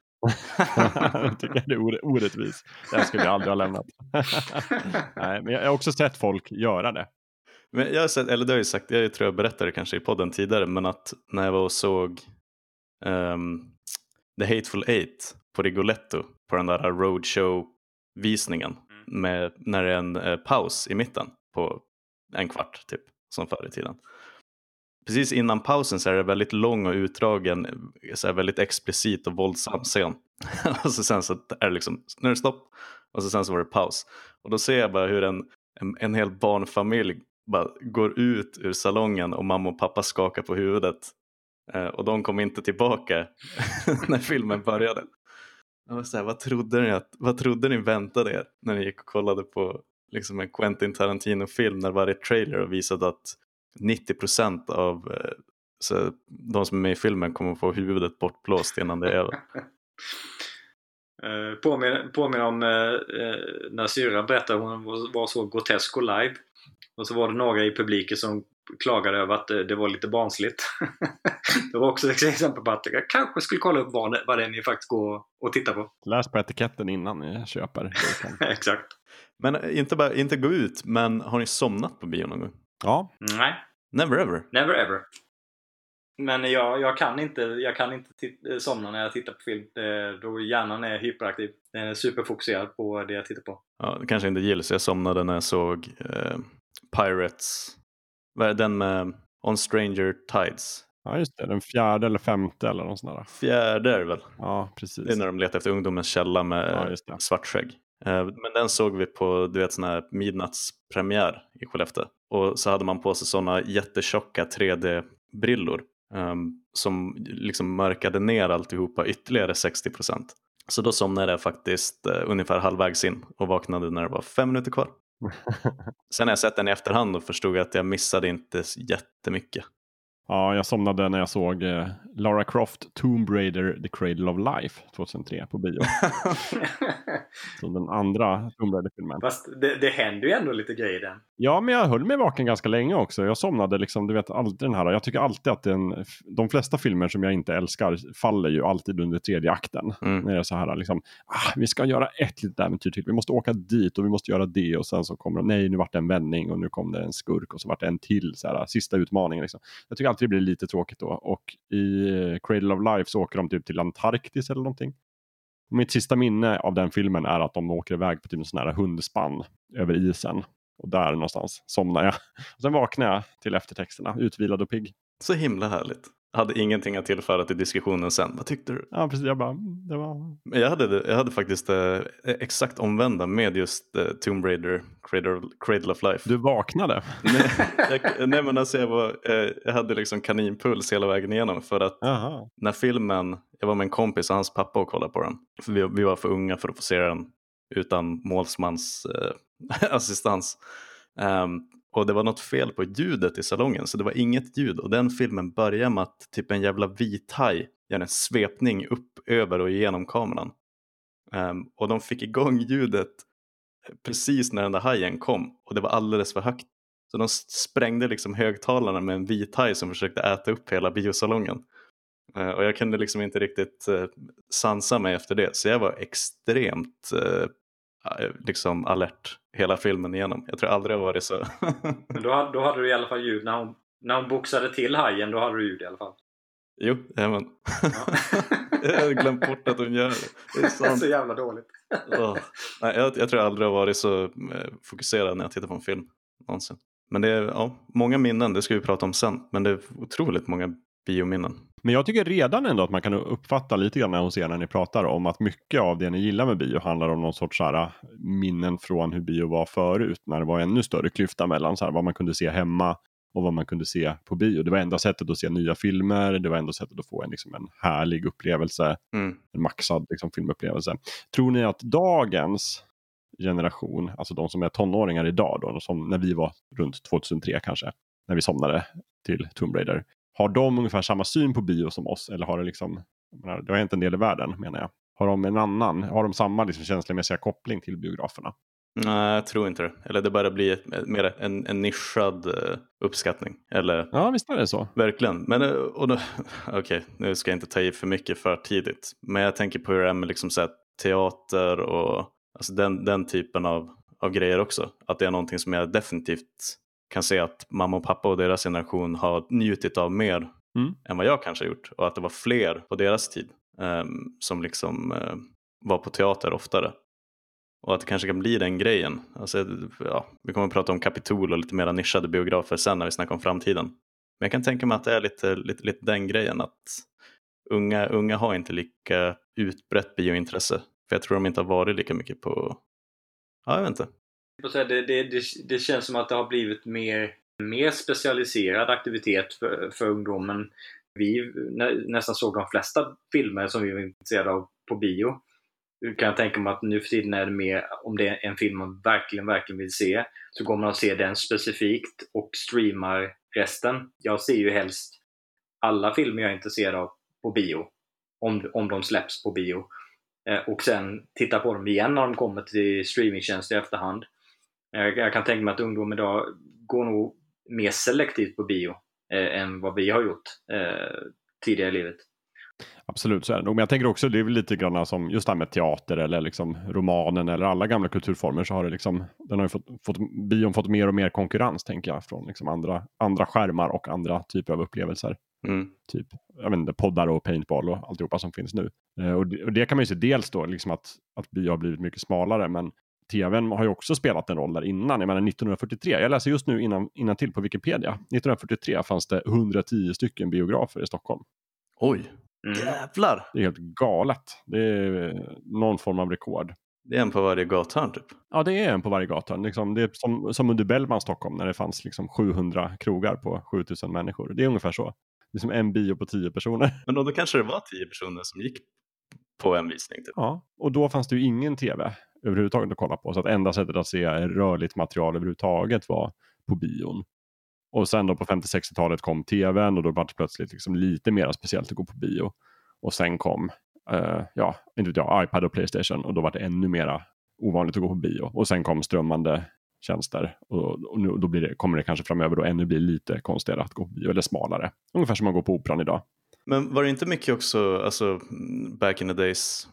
jag tycker det är orättvist. Den skulle jag aldrig ha lämnat. Nej, men jag har också sett folk göra det. Men jag har sett, eller det har jag sagt, jag tror jag berättade kanske i podden tidigare, men att när jag var och såg ehm, The Hateful Eight på Rigoletto på den där roadshow-visningen med, när det är en eh, paus i mitten på en kvart typ, som förr i tiden. Precis innan pausen så är det väldigt lång och utdragen, eh, så här väldigt explicit och våldsam scen. och så sen så är det liksom, nu är det stopp och så sen så var det paus. Och då ser jag bara hur en, en, en hel barnfamilj bara går ut ur salongen och mamma och pappa skakar på huvudet. Eh, och de kom inte tillbaka när filmen började. Jag var så här, vad, trodde ni att, vad trodde ni väntade er när ni gick och kollade på liksom en Quentin Tarantino-film när varje trailer visade att 90% av eh, så de som är med i filmen kommer att få huvudet bortblåst innan det är över. Eh, uh, påminner, påmin om eh, eh, när syrran berättade hon var, var så grotesk och live. Och så var det några i publiken som klagade över att eh, det var lite barnsligt. det var också ett exempel på att jag kanske skulle kolla upp vad det, vad det är ni faktiskt går och tittar på. Läs på etiketten innan ni köper. Exakt. Men eh, inte, bara, inte gå ut, men har ni somnat på bio någon gång? Ja, Nej, Never ever. never ever. Men jag, jag kan inte, jag kan inte tit- somna när jag tittar på film. Eh, Då hjärnan är hyperaktiv. Den är superfokuserad på det jag tittar på. Ja, det kanske inte gills. Jag somnade när jag såg eh, Pirates. Vad är den med On Stranger Tides? ja, just det. Den fjärde eller femte eller något sånt där. Fjärde är det väl? Ja, precis. Det är när de letar efter ungdomens källa med Ja, svartskägg. Eh, Men den såg vi på du vet, sån här midnattspremiär i Skellefteå. Och så hade man på sig såna jättetjocka 3D-brillor ehm, som liksom mörkade ner alltihopa ytterligare 60 procent. Så då somnade jag faktiskt eh, ungefär halvvägs in och vaknade när det var fem minuter kvar. Sen har jag sett den i efterhand och förstod att jag missade inte jättemycket. Ja, jag somnade när jag såg eh, Lara Croft Tomb Raider The Cradle of Life 2003 på bio. Så den andra Tomb Raider-filmen. Fast det, det händer ju ändå lite grejer i den. Ja, men jag höll mig vaken ganska länge också. Jag somnade liksom, du vet, alltid den här. Jag tycker alltid att den, de flesta filmer som jag inte älskar faller ju alltid under tredje akten. Mm. När det är så här liksom, ah, vi ska göra ett litet äventyr till. Vi måste åka dit och vi måste göra det. Och sen så kommer det, nej nu vart det en vändning och nu kom det en skurk och så vart det en till. Så här, sista utmaningen liksom. Jag tycker alltid det blir lite tråkigt då. Och i eh, Cradle of Life så åker de typ till Antarktis eller någonting. Och mitt sista minne av den filmen är att de åker iväg på typ en sån här hundspann över isen. Och där någonstans somnar jag. Och sen vaknar jag till eftertexterna, utvilad och pigg. Så himla härligt. Hade ingenting att tillföra till diskussionen sen. Vad tyckte du? Ja, precis. Jag bara, mm, det var... Men Jag hade, jag hade faktiskt eh, exakt omvända med just eh, Tomb Raider, Cradle, Cradle of Life. Du vaknade. nej, jag, nej men alltså jag, var, eh, jag hade liksom kaninpuls hela vägen igenom för att Jaha. när filmen, jag var med en kompis och hans pappa och kollade på den. För vi, vi var för unga för att få se den utan målsmans eh, assistans. Ehm, och det var något fel på ljudet i salongen så det var inget ljud och den filmen börjar med att typ en jävla vit haj gör en svepning upp över och igenom kameran. Um, och de fick igång ljudet precis när den där hajen kom och det var alldeles för högt. Så de sprängde liksom högtalarna med en vit haj som försökte äta upp hela biosalongen. Uh, Och jag kunde liksom inte riktigt uh, sansa mig efter det. Så jag var extremt uh, liksom alert hela filmen igenom. Jag tror aldrig jag varit så. Men då, då hade du i alla fall ljud när hon, när hon boxade till hajen. Då hade du ljud i alla fall. jo, jajamän. Ja. jag hade glömt bort att hon gör det. Det är Det är sant. så jävla dåligt. Åh. Nej, jag, jag tror jag aldrig har varit så eh, fokuserad när jag tittar på en film. Någonsin. Men det är ja, många minnen, det ska vi prata om sen. Men det är otroligt många biominnen. Men jag tycker redan ändå att man kan uppfatta lite grann hos er när ni pratar om att mycket av det ni gillar med bio handlar om någon sorts här, minnen från hur bio var förut. När det var ännu större klyfta mellan så här, vad man kunde se hemma och vad man kunde se på bio. Det var enda sättet att se nya filmer. Det var enda sättet att få en, liksom, en härlig upplevelse. Mm. En maxad liksom, filmupplevelse. Tror ni att dagens generation, alltså de som är tonåringar idag, då, som när vi var runt 2003 kanske, när vi somnade till Tomb Raider, har de ungefär samma syn på bio som oss? Eller har det liksom, menar, det har hänt en del i världen menar jag. Har de en annan, har de samma liksom känslomässiga koppling till biograferna? Nej, jag tror inte det. Eller det börjar bli mer en, en nischad uh, uppskattning. Eller, ja, visst är det så. Verkligen. Men uh, okej, okay, nu ska jag inte ta i för mycket för tidigt. Men jag tänker på hur det är med liksom så teater och alltså den, den typen av, av grejer också. Att det är någonting som jag definitivt kan se att mamma och pappa och deras generation har njutit av mer mm. än vad jag kanske har gjort. Och att det var fler på deras tid um, som liksom uh, var på teater oftare. Och att det kanske kan bli den grejen. Alltså, ja, vi kommer att prata om Kapitol och lite mer nischade biografer sen när vi snackar om framtiden. Men jag kan tänka mig att det är lite, lite, lite den grejen att unga, unga har inte lika utbrett biointresse. För jag tror de inte har varit lika mycket på, ja jag vet inte. Det, det, det, det känns som att det har blivit mer, mer specialiserad aktivitet för, för ungdomen. Vi nästan såg de flesta filmer som vi var intresserade av på bio kan jag tänka mig att nu för tiden är det mer, om det är en film man verkligen, verkligen vill se, så går man och ser den specifikt och streamar resten. Jag ser ju helst alla filmer jag är intresserad av på bio, om, om de släpps på bio. Eh, och sen titta på dem igen när de kommer till streamingtjänster i efterhand. Eh, jag kan tänka mig att ungdom idag går nog mer selektivt på bio eh, än vad vi har gjort eh, tidigare i livet. Absolut, så är det nog. Men jag tänker också, det är väl lite grann som just det här med teater eller liksom romanen eller alla gamla kulturformer så har det liksom, den har fått, fått bion fått mer och mer konkurrens tänker jag från liksom andra, andra skärmar och andra typer av upplevelser. Mm. Typ, jag vet inte, poddar och paintball och alltihopa som finns nu. Eh, och, det, och, det, kan man ju se dels då, liksom att, att bio har blivit mycket smalare, men tvn har ju också spelat en roll där innan. Jag menar 1943, jag läser just nu innan, innan till på Wikipedia. 1943 fanns det 110 stycken biografer i Stockholm. Oj, Mm. Jävlar! Det är helt galet. Det är någon form av rekord. Det är en på varje gathörn typ? Ja, det är en på varje gathörn. Liksom, det är som, som under Bellman Stockholm när det fanns liksom 700 krogar på 7000 människor. Det är ungefär så. Det är som en bio på 10 personer. Men då, då kanske det var 10 personer som gick på en visning? Typ. Ja, och då fanns det ju ingen tv överhuvudtaget att kolla på. Så att enda sättet att se rörligt material överhuvudtaget var på bion. Och sen då på 50-60-talet kom tvn och då var det plötsligt liksom lite mer speciellt att gå på bio. Och sen kom, eh, ja, inte vet jag, iPad och Playstation och då var det ännu mera ovanligt att gå på bio. Och sen kom strömmande tjänster och, och nu, då blir det, kommer det kanske framöver då ännu bli lite konstigare att gå på bio, eller smalare. Ungefär som man går på operan idag. Men var det inte mycket också, alltså back in the days,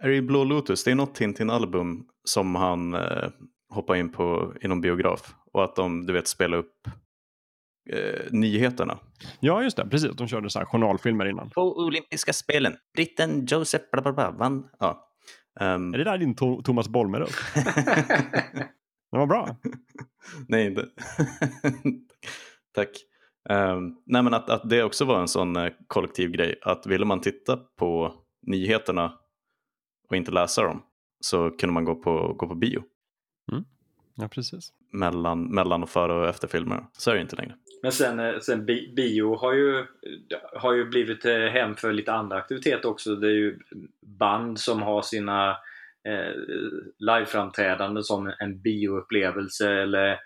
är det i Blå Lotus, det är något Tintin-album som han eh, hoppar in på i någon biograf och att de, du vet, spelar upp eh, nyheterna. Ja, just det. Precis. De körde så här journalfilmer innan. På olympiska spelen. Britten Joseph bla bla bla vann. Ja. Um... Är det där din to Thomas Bolmerus? Den var bra. Nej, inte. Tack. Um, nej, men att, att det också var en sån uh, kollektiv grej. Att ville man titta på nyheterna och inte läsa dem så kunde man gå på, gå på bio. Mm. Ja, precis. Mellan, mellan och före och efter filmer. Så är det inte längre. Men sen, eh, sen bio har ju, har ju blivit eh, hem för lite andra aktiviteter också. Det är ju band som har sina eh, liveframträdanden som en bioupplevelse eller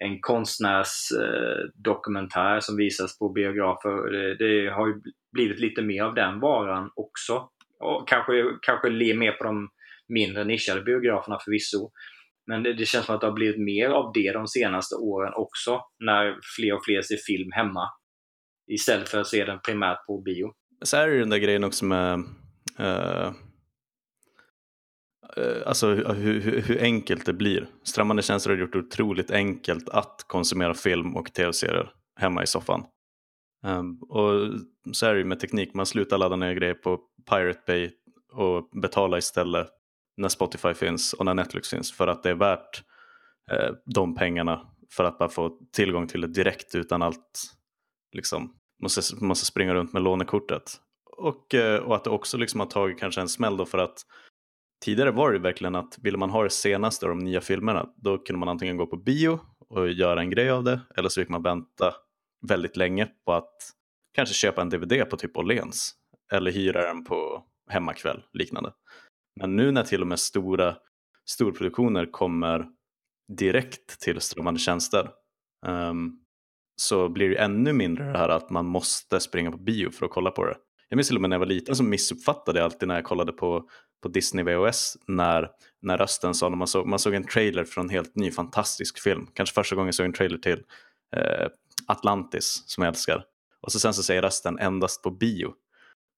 en konstnärsdokumentär eh, som visas på biografer. Det, det, har ju blivit lite mer av den varan också. Och kanske, kanske mer på de mindre nischade biograferna förvisso. Men det, det, känns som att det har blivit mer av det de senaste åren också. När fler och fler ser film hemma. Istället för att se den primärt på bio. Så här är den där grejen också med uh, uh, alltså hur, hur, hur, enkelt det blir. Strömmande tjänster har gjort det otroligt enkelt att konsumera film och tv-serier hemma i soffan. Um, och så är det ju med teknik, man slutar ladda ner grejer på Pirate Bay och betala istället när Spotify finns och när Netflix finns för att det är värt eh, de pengarna för att bara få tillgång till det direkt utan allt liksom måste, måste springa runt med lånekortet. Och, eh, och att det också liksom har tagit kanske en smäll då för att tidigare var det verkligen att ville man ha det senaste av de nya filmerna då kunde man antingen gå på bio och göra en grej av det eller så fick man vänta väldigt länge på att kanske köpa en DVD på typ Åhléns eller hyra den på hemmakväll liknande. Men nu när till och med stora storproduktioner kommer direkt till strömmande tjänster um, så blir det ännu mindre det här att man måste springa på bio för att kolla på det. Jag minns till och med när jag var liten så missuppfattade jag alltid när jag kollade på, på Disney VHS när, när rösten sa, när man såg, man såg en trailer för en helt ny fantastisk film, kanske första gången jag såg en trailer till eh, Atlantis som jag älskar. Och så sen så säger rösten endast på bio.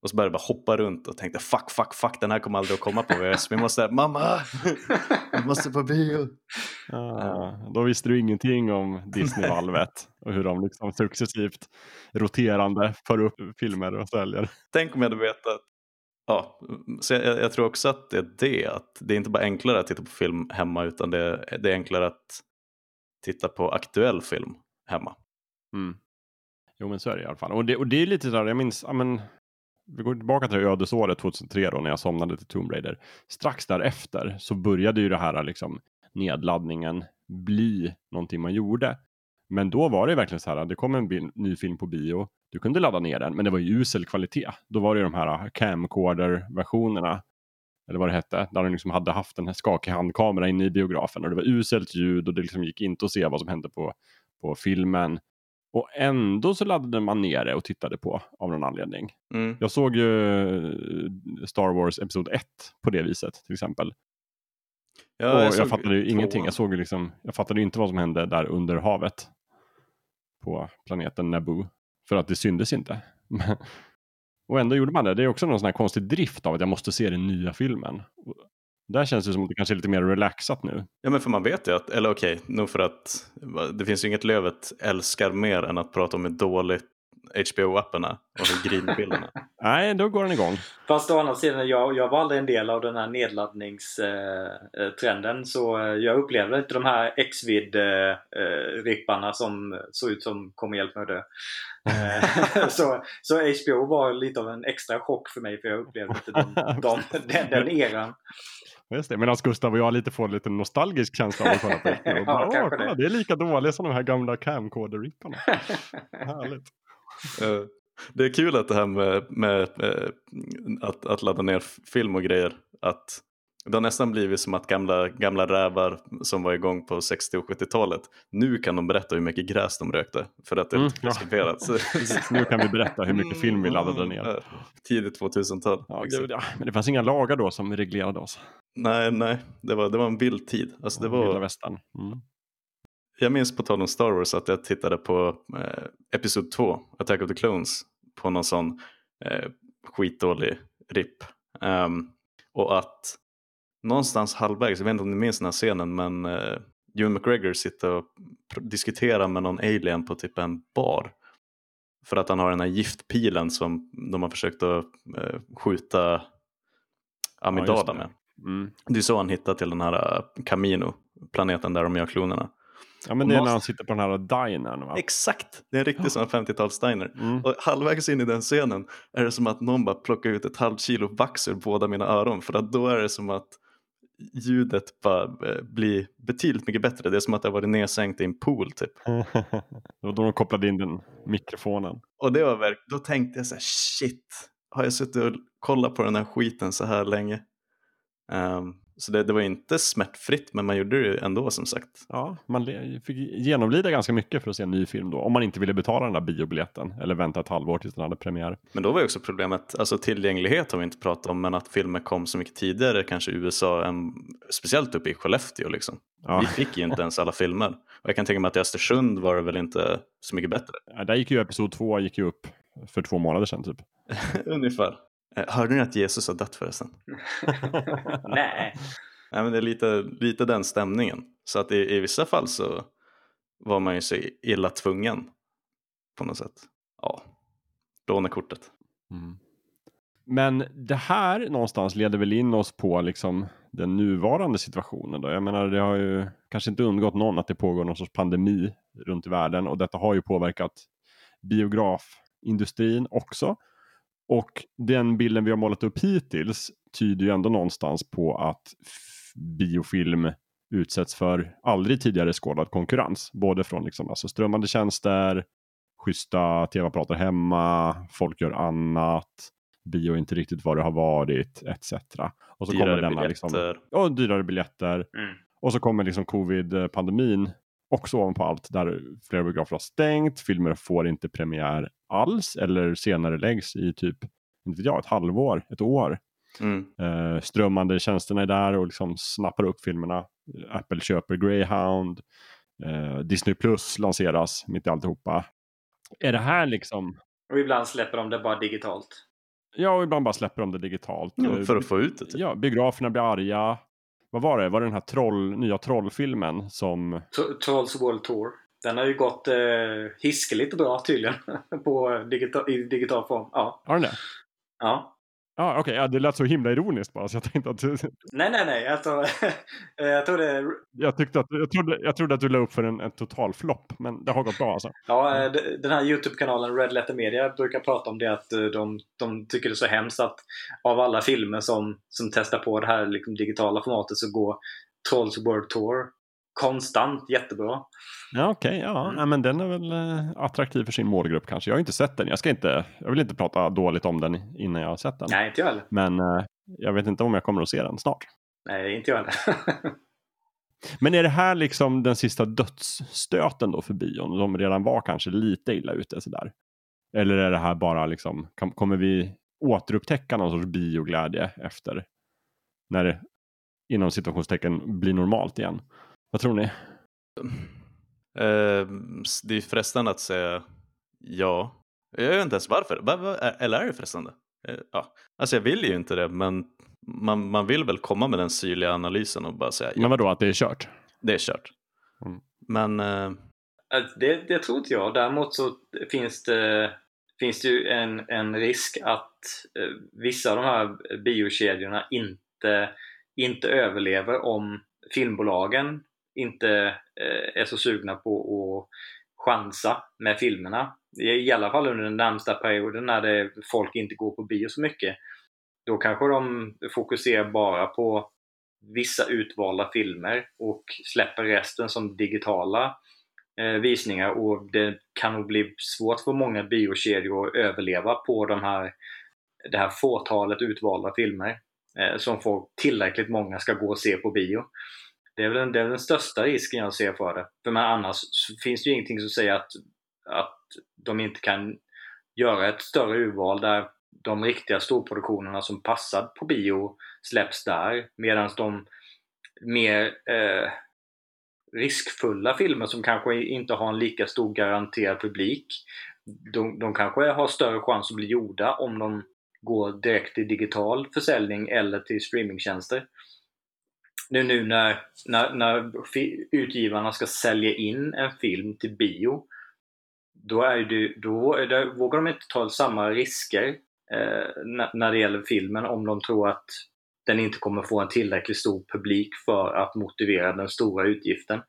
Och så började jag bara hoppa runt och tänkte fuck, fuck, fuck, den här kommer aldrig att komma på VHS. Vi måste, mamma, vi måste på bio. Ah, då visste du ingenting om Disney-valvet och hur de liksom successivt roterande för upp filmer och säljer. Tänk om jag hade vetat. Ja, så jag, jag, tror också att det är det, att det är inte bara enklare att titta på film hemma utan det, det är enklare att titta på aktuell film hemma. Mm. Jo men så är det i alla fall. Och det, och det är lite sådär, jag minns, men, vi går tillbaka till ödesåret 2003 då när jag somnade till Tomb Raider. Strax därefter så började ju det här liksom nedladdningen bli någonting man gjorde. Men då var det verkligen så här, det kom en ny film på bio, du kunde ladda ner den, men det var ju usel kvalitet. Då var det de här äh, camcorder-versionerna, eller vad det hette, där de liksom hade haft en skakig handkamera inne i biografen och det var uselt ljud och det liksom gick inte att se vad som hände på, på filmen. Och ändå så laddade man ner det och tittade på av någon anledning. Mm. Jag såg ju eh, Star Wars Episod 1 på det viset till exempel. Ja, och jag jag, fattade ju ingenting. Jag, såg ju liksom, jag fattade ju inte vad som hände där under havet. På planeten Naboo. För att det syndes inte. och ändå gjorde man det. Det är också någon sån här konstig drift av att jag måste se den nya filmen. Och Där känns det som att det kanske är lite mer relaxat nu. Ja men för man vet ju att, eller okej, nog för att det finns ju inget Lövet älskar mer än att prata om hur dåligt HBO-apparna och hur grinbilderna. Nej, då går den igång. Fast å andra sidan, jag, jag var aldrig en del av den här nedladdningstrenden. så eh, jag upplevde inte de här Xvid-ripparna som såg ut som kommer hjälp mig att dö. Eh, så, så HBO var lite av en extra chock för mig för jag upplevde inte de, de, den, den eran. Just det, medan Gustav och jag lite får lite nostalgisk känsla av att kolla på det. Och Ja, bara, Åh, kolla, det. det är lika dåliga som de här gamla camcorder-ripparna. Härligt. Eh, det är kul att det här med, med eh, att, att ladda ner film och grejer, att det har nästan blivit som att gamla, gamla rävar som var igång på 60 och 70-talet, nu kan de berätta hur mycket gräs de rökte för att det Mm, ja. nu kan vi berätta hur mycket film vi laddade ner. Ja, Tidigt 2000-tal. Ja, ja. Men det fanns inga lagar då som reglerade oss. Nej, nej, det var, det var en vild tid. Alltså det Vilda var, västern. Mm. jag minns på tal om Star Wars att jag tittade på eh, Episod 2, Attack of the Clones, på någon sån eh, skitdålig RIP. Ehm, och att någonstans halvvägs, jag vet inte om ni minns den här scenen, men eh, Ewan McGregor sitter och diskuterar med någon alien på typ en bar. För att han har den här giftpilen som de har försökt att eh, skjuta Amidala det. med. Mm. Det är så han hittar till den här eh, Camino, planeten där de gör klonerna. Ja, men det är Och när någonstans- han sitter på den här dinern va? Exakt! Det är en riktig sån 50-talsdiner. Mm. Och halvvägs in i den scenen är det som att någon bara plockar ut ett halvt kilo vax ur båda mina öron. För att då är det som att ljudet bara eh, blir betydligt mycket bättre. Det är som att det har varit nedsänkt i en pool typ. det var då de kopplade in den mikrofonen. Och det var verk- då tänkte jag så här, shit, har jag suttit och kollat på den här skiten så här länge? Ehm, så det, det var inte smärtfritt, men man gjorde det ändå som sagt. Ja, man fick genomlida ganska mycket för att se en ny film då. Om man inte ville betala den där biobiljetten eller vänta ett halvår tills den hade premiär. Men då var ju också problemet, alltså tillgänglighet har vi inte pratat om, men att filmer kom så mycket tidigare kanske i USA, än, speciellt uppe i Skellefteå liksom. Ja. Vi fick ju inte ens alla filmer. Och jag kan tänka mig att i Östersund var det väl inte så mycket bättre. Ja, Där gick ju episod två gick ju upp för två månader sedan typ. Ungefär. Eh, Hörde ni att Jesus har dött förresten? Nej. Nej, men det är lite, lite den stämningen. Så att i, i vissa fall så var man ju så illa tvungen på något sätt. Ja, lånekortet. Mm. Men det här någonstans leder väl in oss på liksom den nuvarande situationen. Då. Jag menar, det har ju kanske inte undgått någon att det pågår någon sorts pandemi runt i världen och detta har ju påverkat biografindustrin också. Och den bilden vi har målat upp hittills tyder ju ändå någonstans på att biofilm utsätts för aldrig tidigare skådad konkurrens. Både från liksom, alltså strömmande tjänster, schyssta tv-apparater hemma, folk gör annat, bio är inte riktigt vad det har varit, etc. Och så kommer Dyrare denna liksom, biljetter. ja, dyrare biljetter. Mm. Och så kommer liksom covid-pandemin också ovanpå allt där flera biografer har stängt, filmer får inte premiär alls eller senare läggs i typ inte vet jag, ett halvår, ett år. Mm. Eh, strömmande tjänsterna är där och liksom snappar upp filmerna. Apple köper Greyhound. Eh, Disney Plus lanseras mitt i alltihopa. Är det här liksom... Och ibland släpper de det bara digitalt. Ja, och ibland bara släpper de det digitalt. Ja, Eh, för att få ut det. Typ. Ja, biograferna blir arga. Vad var det? Var det den här troll, nya trollfilmen som... Tro- Trolls World Tour. Den har ju gått eh, hiskeligt bra tydligen. på digita- I digital form. Ja. Har den det? ja. Ja, okej. Ja, det lät så himla ironiskt bara så jag tänkte att... Nej, nej, nej. Jag tror, jag tror det... Jag, tyckte att, jag, trodde, jag trodde att du la upp för en, en total flopp, men det har gått bra alltså. Ja, eh, den här YouTube-kanalen Red Letter Media brukar prata om det att eh, de, de tycker det är så hemskt att av alla filmer som, som testar på det här liksom, digitala formatet så går Trolls World Tour konstant jättebra. Ja, okej. ja. Mm. ja, men den är väl eh, attraktiv för sin målgrupp kanske. Jag har inte sett den. Jag, ska inte, jag vill inte prata dåligt om den innan jag har sett den. Nej, inte jag heller. Men eh, jag vet inte om jag kommer att se den snart. Nej, inte jag heller. Men är det här liksom den sista dödsstöten då för bion? De redan var kanske lite illa ute sådär. Eller är det här bara liksom, kom- kommer vi återupptäcka någon sorts bioglädje efter när det inom situationstecken blir normalt igen? Vad tror ni? Eh, det är frestande att säga ja. Jag vet inte ens varför. Eller är det frestande? Eh, Ja. Alltså jag vill ju inte det, men man, man vill väl komma med den syrliga analysen och bara säga ja, Men vadå, att det är kört? det är kört. Mm. Men Alltså, Det, det tror inte jag. Däremot så finns det, finns det ju en, en risk att eh, vissa av de här biokedjorna inte, inte överlever om filmbolagen inte eh, är så sugna på att chansa med filmerna. I alla fall under den närmsta perioden när det, folk inte går på bio så mycket. Då kanske de fokuserar bara på vissa utvalda filmer och släpper resten som digitala eh, visningar och det kan nog bli svårt för många biokedjor att överleva på de här, det här fåtalet utvalda filmer eh, som får tillräckligt många ska gå och se på bio. Det är väl den, det är den största risken jag ser för det. För men annars finns det ju ingenting som säger att, att de inte kan göra ett större urval där de riktiga storproduktionerna som passar på bio släpps där medan de mer eh, riskfulla filmer som kanske inte har en lika stor garanterad publik. De, de kanske har större chans att bli gjorda om de går direkt till digital försäljning eller till streamingtjänster. Nu, nu när, när, när utgivarna ska sälja in en film till bio då, är det, då är det, vågar de inte ta samma risker eh, när, det gäller filmen om de tror att den inte kommer få en tillräckligt stor publik för att motivera den stora utgiften.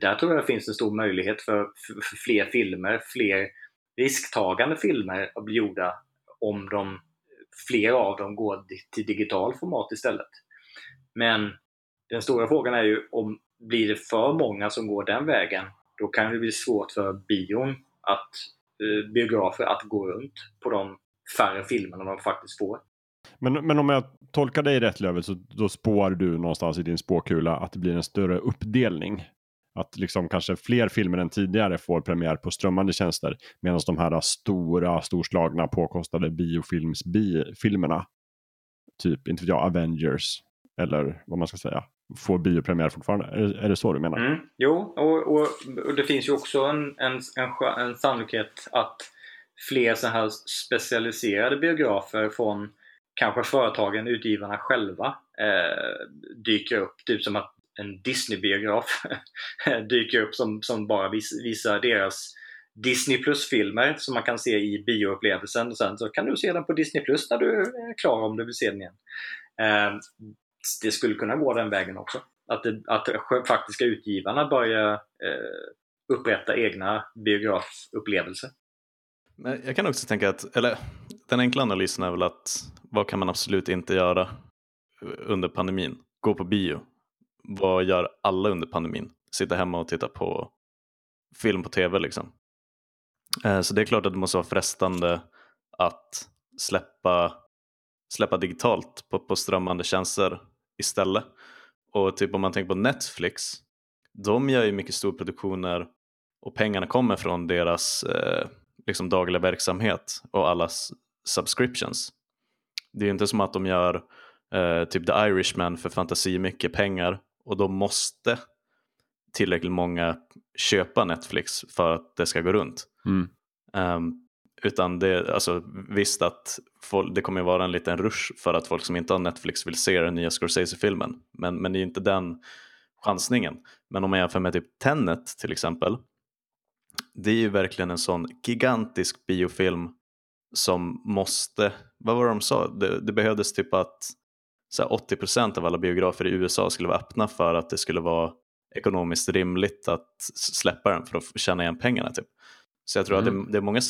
Där tror jag det finns en stor möjlighet för, för, fler filmer, fler risktagande filmer att bli gjorda om de, fler av dem går till digital format istället. Men den stora frågan är ju om blir det för många som går den vägen, då kan det bli svårt för bion att eh, biografer att gå runt på de färre filmerna de faktiskt får. Men, men om jag tolkar dig rätt Lövet så då spår du någonstans i din spåkula att det blir en större uppdelning. Att liksom kanske fler filmer än tidigare får premiär på strömmande tjänster medan de här stora, storslagna, påkostade biofilmsfilmerna, typ, inte vet jag, Avengers eller vad man ska säga, får biopremiär fortfarande. Är, det- är det så du menar? Mm, jo, och, och, och det finns ju också en, en, en, en sannolikhet att fler så här specialiserade biografer från kanske företagen, utgivarna själva eh, dyker upp. Typ som att en Disney-biograf dyker upp som, som bara vis, visar deras Disney Plus-filmer som man kan se i bioupplevelsen. Och sen så kan du se den på Disney Plus när du är klar om du vill se den igen. Eh, det skulle kunna gå den vägen också. Att, det, att faktiska utgivarna börjar eh, upprätta egna biografupplevelser. Men jag kan också tänka att, eller den enkla analysen är väl att vad kan man absolut inte göra eh, under pandemin? Gå på bio. Vad gör alla under pandemin? Sitta hemma och titta på film på tv liksom. Eh, så det är klart att det måste vara frestande att släppa, släppa digitalt på, på strömmande tjänster istället. Och typ om man tänker på Netflix, de gör ju mycket storproduktioner och pengarna kommer från deras eh, liksom dagliga verksamhet och allas subscriptions. Det är ju inte som att de gör eh, typ The Irishman för fantasi mycket pengar och då måste tillräckligt många köpa Netflix för att det ska gå runt. Mm. Um, utan det, alltså, visst att folk, det kommer vara en liten rush för att folk som inte har Netflix vill se den nya Scorsese-filmen. Men, men det är inte den chansningen. Men om man jämför med typ Tenet till exempel. Det är ju verkligen en sån gigantisk biofilm som måste, vad var det de sa? Det, det behövdes typ att så här, 80% av alla biografer i USA skulle vara öppna för att det skulle vara ekonomiskt rimligt att släppa den för att tjäna igen pengarna. Typ. Så jag tror Mm. att det, det är många...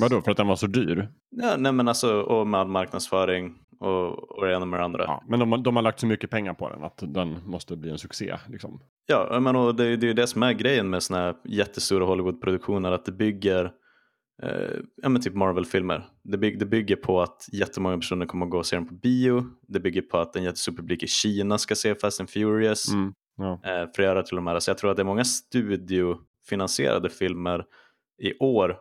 Vadå, för att den var så dyr? Ja, nej men alltså, och med all marknadsföring och, och det ena med det andra. Ja, men de, har- de har lagt så mycket pengar på den att den måste bli en succé. Liksom. Ja, men och det, det är ju det som är grejen med såna här jättestora Hollywood-produktioner, att det bygger eh, ja, men typ Marvel-filmer. Det, bygg, det bygger på att jättemånga personer kommer att gå och se den på bio. Det bygger på att en jättestor publik i Kina ska se Fast and Furious. Mm. Ja. eh, göra till de här. Så jag tror att det är många studiofinansierade filmer i år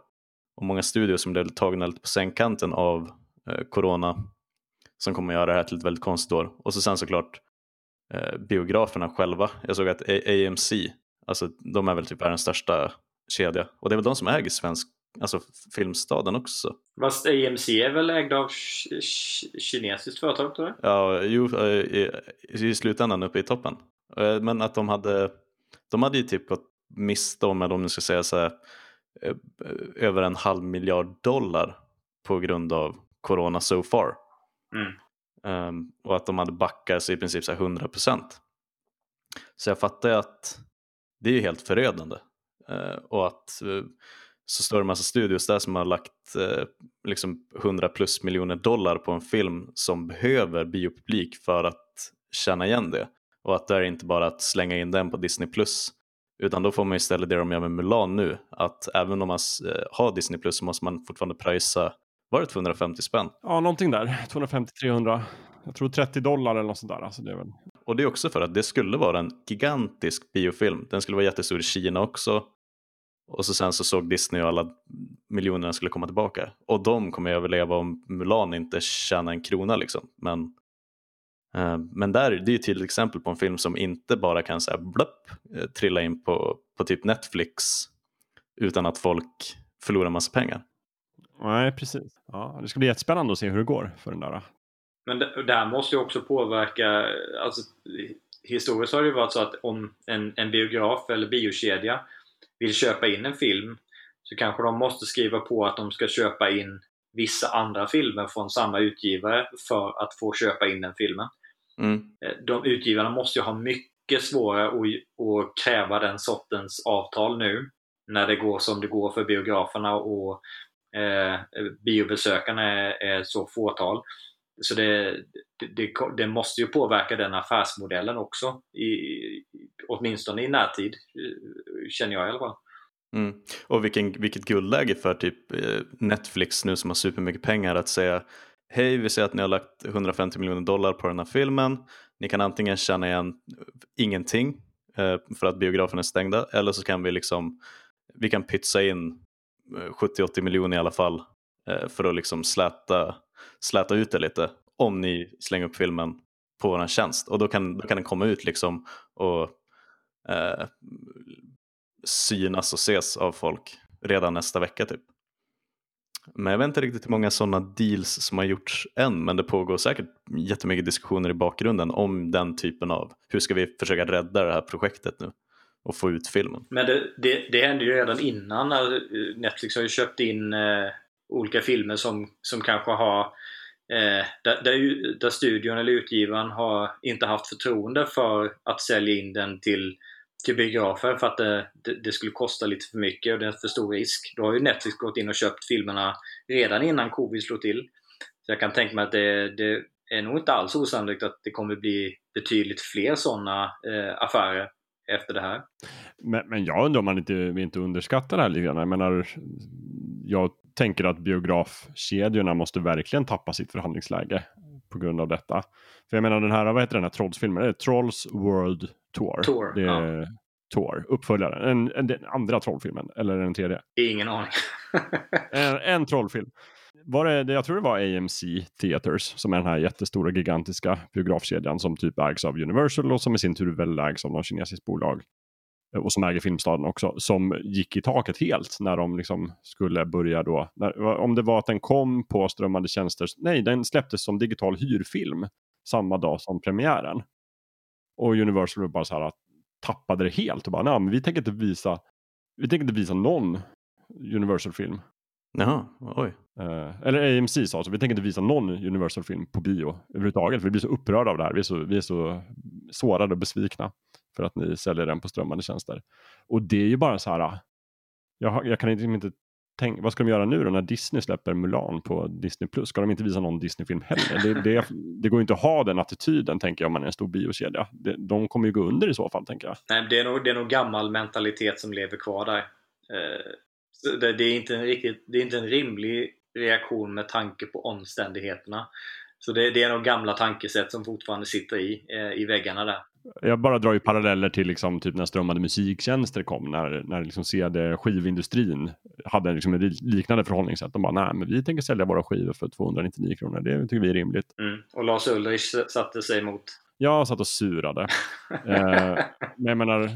och många studior som blev tagna lite på sängkanten av eh, corona som kommer göra det här till ett väldigt konstigt år. Och så sen såklart eh, biograferna själva. Jag såg att A- AMC, alltså de är väl typ världens största kedja och det är väl de som äger svensk, alltså Filmstaden också. Fast AMC är väl ägd av ki- ki- kinesiskt företag tror jag? Ja, jo, eh, i, i slutändan uppe i toppen. Eh, Men att de hade, de hade ju typ gått miste om, eller om man ska säga så här, över en halv miljard dollar på grund av corona so far. Mm. Ehm, och att de hade backat sig i princip så här 100 procent. Så jag fattar ju att det är ju helt förödande. Eh, och att eh, så står det en massa studios där som har lagt eh, liksom 100 plus miljoner dollar på en film som behöver biopublik för att känna igen det. Och att det är inte bara att slänga in den på Disney plus utan då får man istället det de gör med Mulan nu, att även om man eh, har Disney plus så måste man fortfarande pröjsa, var det 250 spänn? ja, någonting där. 250-300. Jag tror 30 dollar eller något sånt där. Alltså det är väl... Och det är också för att det skulle vara en gigantisk biofilm. Den skulle vara jättestor i Kina också. Och så sen så såg Disney och alla miljonerna skulle komma tillbaka. Och de kommer överleva om Mulan inte tjänar en krona liksom. Men, men där, det är ju till exempel på en film som inte bara kan säga blupp, eh, trilla in på, på typ Netflix utan att folk förlorar massa pengar. Nej, precis. Ja, det ska bli jättespännande att se hur det går för den där. Men det, det här måste ju också påverka, alltså historiskt har det ju varit så att om en, en biograf eller biokedja vill köpa in en film så kanske de måste skriva på att de ska köpa in vissa andra filmer från samma utgivare för att få köpa in den filmen. Mm. Eh, De utgivarna måste ju ha mycket svårare att, att kräva den sortens avtal nu när det går som det går för biograferna och eh, biobesökarna är, är så fåtal. Så det, det, det, det måste ju påverka den affärsmodellen också, i, åtminstone i närtid, eh, känner jag i alla fall. Mm. Och vilken, vilket guldläge för typ eh, Netflix nu som har supermycket pengar att säga Hej, vi ser att ni har lagt 150 miljoner dollar på den här filmen. Ni kan antingen känna igen ingenting eh, för att biografen är stängda eller så kan vi liksom vi kan pytsa in eh, 70-80 miljoner i alla fall eh, för att liksom släta, släta ut det lite om ni slänger upp filmen på vår tjänst och då kan, då kan den komma ut liksom och eh, synas och ses av folk redan nästa vecka typ. Men jag vet inte riktigt hur många sådana deals som har gjorts än men det pågår säkert jättemycket diskussioner i bakgrunden om den typen av hur ska vi försöka rädda det här projektet nu och få ut filmen. Men det, det, det hände ju redan innan. när eh, Netflix har ju köpt in eh, olika filmer som, som kanske har eh, där, där, där studion eller utgivaren har inte haft förtroende för att sälja in den till, till biografer för att det, det, det skulle kosta lite för mycket och det är för stor risk. Då har ju Netflix gått in och köpt filmerna redan innan covid slog till. Så jag kan tänka mig att det, det är nog inte alls osannolikt att det kommer bli betydligt fler sådana eh, affärer efter det här. Men, men jag undrar om man inte, inte underskattar det här lite grann. Jag menar, jag tänker att biografkedjorna måste verkligen tappa sitt förhandlingsläge på grund av detta. För jag menar den här, vad heter den här Trolls-filmen? Det är Trolls World Tour. Tour, det är Tour, uppföljaren. En, en, den andra Trollfilmen, eller den tredje. Ingen aning. En, en trollfilm. var det, jag tror det var AMC Theaters som är den här jättestora gigantiska biografkedjan som typ ägs av Universal och som i sin tur väl ägs av någon kinesisk bolag och som äger Filmstaden också, som gick i taket helt när de liksom skulle börja då, när, om det var att den kom på strömmande tjänster, nej den släpptes som digital hyrfilm samma dag som premiären. Och Universal bara så här tappade det helt och bara, nej men vi tänker inte visa, vi tänker inte visa någon Universal-film. Jaha, oj. Uh, eller AMC sa så, vi tänker inte visa någon Universal-film på bio överhuvudtaget. För vi blir så upprörda av det här. Vi är så, vi är så sårade och besvikna för att ni säljer den på strömmande tjänster. Och det är ju bara så här, ah, jag, jag kan inte, inte tänka, vad ska de göra nu då när Disney släpper Mulan på Disney+. Plus? Ska de inte visa någon Disney-film heller? Det, det, det går inte att ha den attityden, tänker jag, om man är en stor biokedja. Det, de kommer ju gå under i så fall, tänker jag. Nej, det är nog, det är nog gammal mentalitet som lever kvar där. Eh, det, det, är inte en riktigt, det är inte en rimlig reaktion med tanke på omständigheterna. Så det, det är nog gamla tankesätt som fortfarande sitter i, eh, i väggarna där. Jag bara drar ju paralleller till liksom, typ när strömmade musiktjänster kom, när, när liksom CD skivindustrin hade liksom ett liknande förhållningssätt. De bara, nej men vi tänker sälja våra skivor för 299 kronor, det tycker vi är rimligt. Mm. Och Lars Ulrich satte sig emot? Jag satt och surade. eh, men jag menar,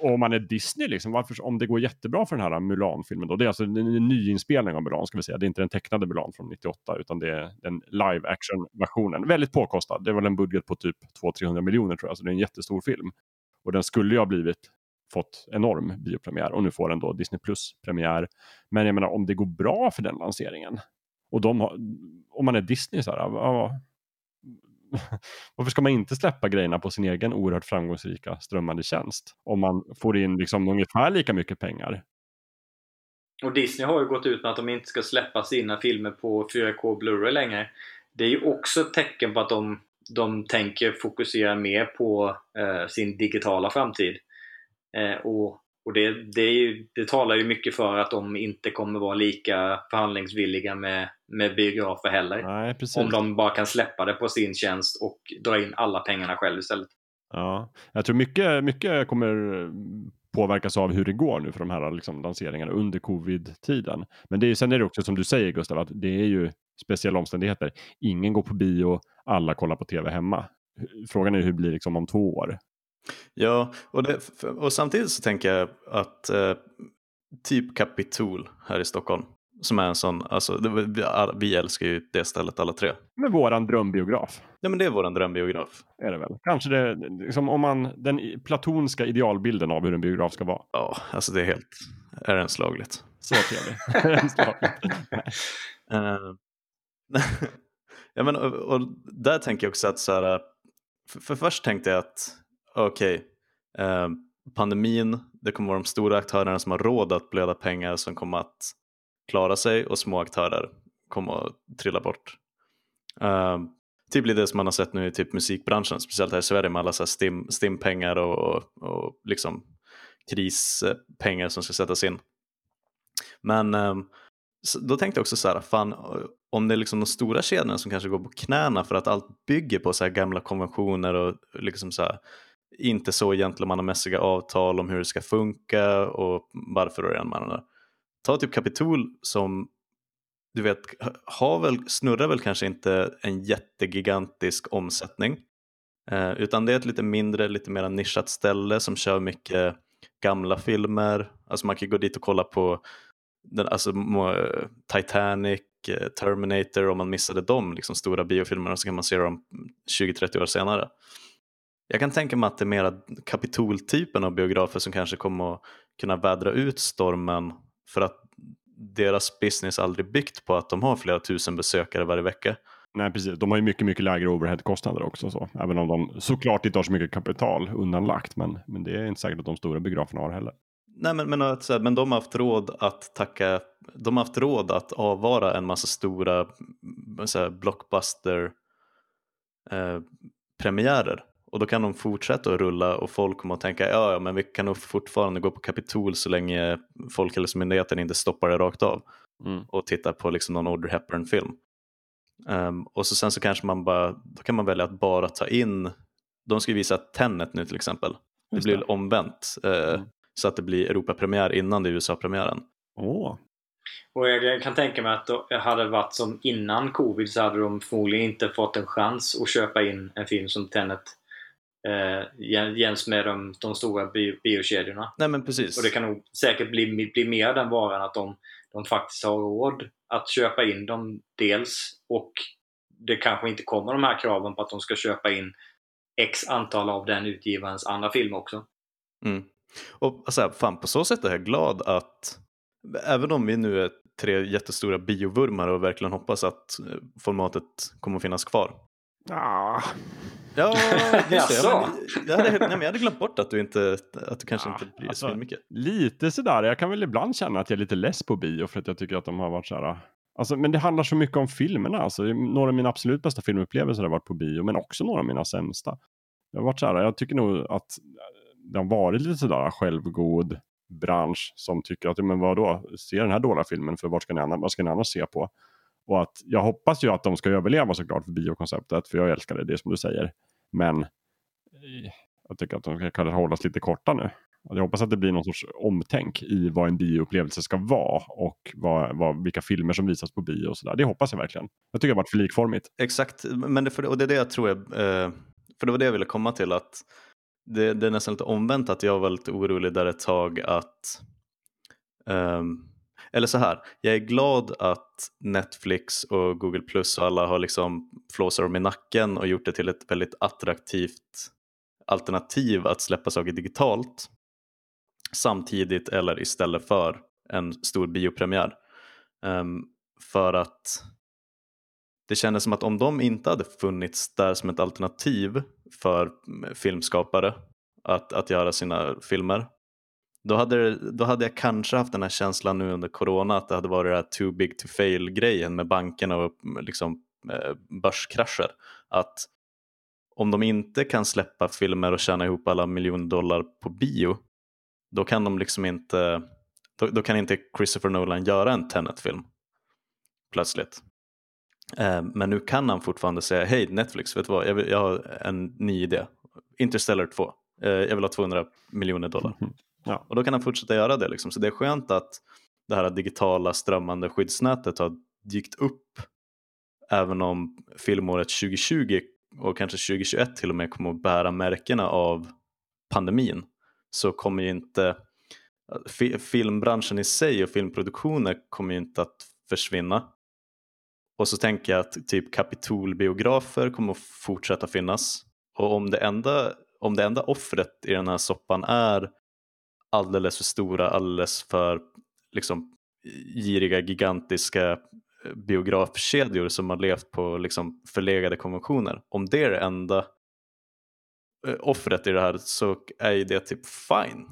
och om man är Disney, liksom, varför, om det går jättebra för den här Mulan-filmen då, det är alltså en nyinspelning av Mulan, ska vi säga. Det är inte den tecknade Mulan från 98, utan det är den live action-versionen. Väldigt påkostad. Det är väl en budget på typ 200-300 miljoner tror jag, så det är en jättestor film. Och den skulle ju ha blivit fått enorm biopremiär och nu får den då Disney Plus-premiär. Men jag menar om det går bra för den lanseringen och de har, om man är Disney så här, ja, varför ska man inte släppa grejerna på sin egen oerhört framgångsrika strömmande tjänst? Om man får in liksom ungefär lika mycket pengar. Och Disney har ju gått ut med att de inte ska släppa sina filmer på 4K Blu-ray längre. Det är ju också ett tecken på att de, de tänker fokusera mer på eh, sin digitala framtid. Eh, och och det, det, ju, det, talar ju mycket för att de inte kommer vara lika förhandlingsvilliga med, med biografer heller. Nej, om de bara kan släppa det på sin tjänst och dra in alla pengarna själv istället. Ja, jag tror mycket, mycket kommer påverkas av hur det går nu för de här liksom, lanseringarna under covid-tiden. Men det är, sen är det också som du säger Gustav, att det är ju speciella omständigheter. Ingen går på bio, alla kollar på tv hemma. Frågan är hur det blir liksom om två år. Ja, och, det, och samtidigt så tänker jag att eh, typ Capitol här i Stockholm, som är en sån, alltså vi, vi älskar ju det stället alla tre. Med våran drömbiograf. Ja men det är våran drömbiograf. Är det väl. Kanske det, liksom om man, den platonska idealbilden av hur en biograf ska vara. Ja, alltså det är helt, är den slagligt. Så trevligt. uh, ja men och, och, där tänker jag också att så här, för, för först tänkte jag att okej, okay. eh, pandemin, det kommer vara de stora aktörerna som har råd att blöda pengar som kommer att klara sig och små aktörer kommer att trilla bort. Eh, typ det som man har sett nu i typ musikbranschen, speciellt här i Sverige med alla så stim, stimpengar och, och, och liksom krispengar som ska sättas in. Men eh, då tänkte jag också så här, fan, om det är liksom de stora kedjorna som kanske går på knäna för att allt bygger på så här gamla konventioner och liksom så här, inte så gentlemannamässiga avtal om hur det ska funka och varför och det ena Ta typ Kapitol som du vet, har väl, snurrar väl kanske inte en jättegigantisk omsättning eh, utan det är ett lite mindre, lite mer nischat ställe som kör mycket gamla filmer. Alltså man kan gå dit och kolla på den, alltså, Titanic, eh, Terminator om man missade de liksom, stora biofilmerna så kan man se dem 20-30 år senare. Jag kan tänka mig att det är mera kapitoltypen av biografer som kanske kommer att kunna vädra ut stormen för att deras business aldrig byggt på att de har flera tusen besökare varje vecka. Nej, precis. De har ju mycket, mycket lägre overheadkostnader också. Så. Även om de såklart inte har så mycket kapital undanlagt. Men, men det är inte säkert att de stora biograferna har heller. Nej, men, men, att, men de har haft råd att tacka, de har haft råd att avvara en massa stora så här, blockbuster eh, premiärer och då kan de fortsätta att rulla och folk kommer att tänka ja, ja men vi kan nog fortfarande gå på Kapitol så länge Folkhälsomyndigheten inte stoppar det rakt av mm. och tittar på liksom någon Audrey Hepburn-film. Um, och så sen så kanske man bara, då kan man välja att bara ta in, de ska ju visa Tenet nu till exempel. Det blir det. omvänt uh, mm. så att det blir Europapremiär innan det är USA-premiären. Oh. Och jag kan tänka mig att det hade varit som innan covid så hade de förmodligen inte fått en chans att köpa in en film som Tenet eh, jäms med de, de stora bio, biokedjorna. Nej men precis. Och det kan nog säkert bli, bli mer den varan att de, de faktiskt har råd att köpa in dem dels och det kanske inte kommer de här kraven på att de ska köpa in X antal av den utgivarens andra film också. Mm. Och alltså, fan, på så sätt är jag glad att även om vi nu är tre jättestora biovurmare och verkligen hoppas att eh, formatet kommer att finnas kvar. Ah. Ja, just det. Ja, men, jag, hade, nej, men jag hade glömt bort att du, inte, att du kanske inte bryr dig alltså, så mycket. Lite sådär, jag kan väl ibland känna att jag är lite less på bio för att jag tycker att de har varit såhär. Alltså, men det handlar så mycket om filmerna. Alltså, några av mina absolut bästa filmupplevelser har varit på bio, men också några av mina sämsta. Jag har varit såhär, jag tycker nog att det har varit lite sådär självgod bransch som tycker att, men vadå, se den här dåliga filmen för vad ska ni annars, vad ska ni annars se på? Och att jag hoppas ju att de ska överleva såklart för biokonceptet, för jag älskar det, det är som du säger. Men jag tycker att de kan hållas lite korta nu. Jag hoppas att det blir någon sorts omtänk i vad en bioupplevelse ska vara och vad, vad, vilka filmer som visas på bio och sådär. Det hoppas jag verkligen. Jag tycker det har varit för likformigt. Exakt, men det, för, och det är det jag tror jag, eh, för det var det jag ville komma till att det, det är nästan lite omvänt att jag var lite orolig där ett tag att um, eller så här, jag är glad att Netflix och Google Plus och alla har liksom flåsat dem i nacken och gjort det till ett väldigt attraktivt alternativ att släppa saker digitalt samtidigt eller istället för en stor biopremiär. Um, för att det kändes som att om de inte hade funnits där som ett alternativ för filmskapare att, att göra sina filmer då hade, då hade jag kanske haft den här känslan nu under corona att det hade varit det här too big to fail grejen med bankerna och liksom, eh, börskrascher. Att om de inte kan släppa filmer och tjäna ihop alla miljoner dollar på bio då kan de liksom inte då, då kan inte Christopher Nolan göra en Tenet-film plötsligt. Eh, men nu kan han fortfarande säga hej Netflix, vet du vad, jag, vill, jag har en ny idé. Interstellar 2, eh, jag vill ha 200 miljoner dollar. Mhm. Ja. Och då kan han fortsätta göra det. Liksom. Så det är skönt att det här digitala strömmande skyddsnätet har dykt upp även om filmåret 2020 och kanske 2021 till och med kommer att bära märkena av pandemin så kommer ju inte fi- filmbranschen i sig och filmproduktioner kommer ju inte att försvinna. Och så tänker jag att typ kapitolbiografer kommer att fortsätta finnas. Och om det enda, om det enda offret i den här soppan är alldeles för stora, alldeles för liksom, giriga, gigantiska eh, biografkedjor som har levt på liksom, förlegade konventioner. Om det är det enda eh, offret i det här så är ju det typ fine.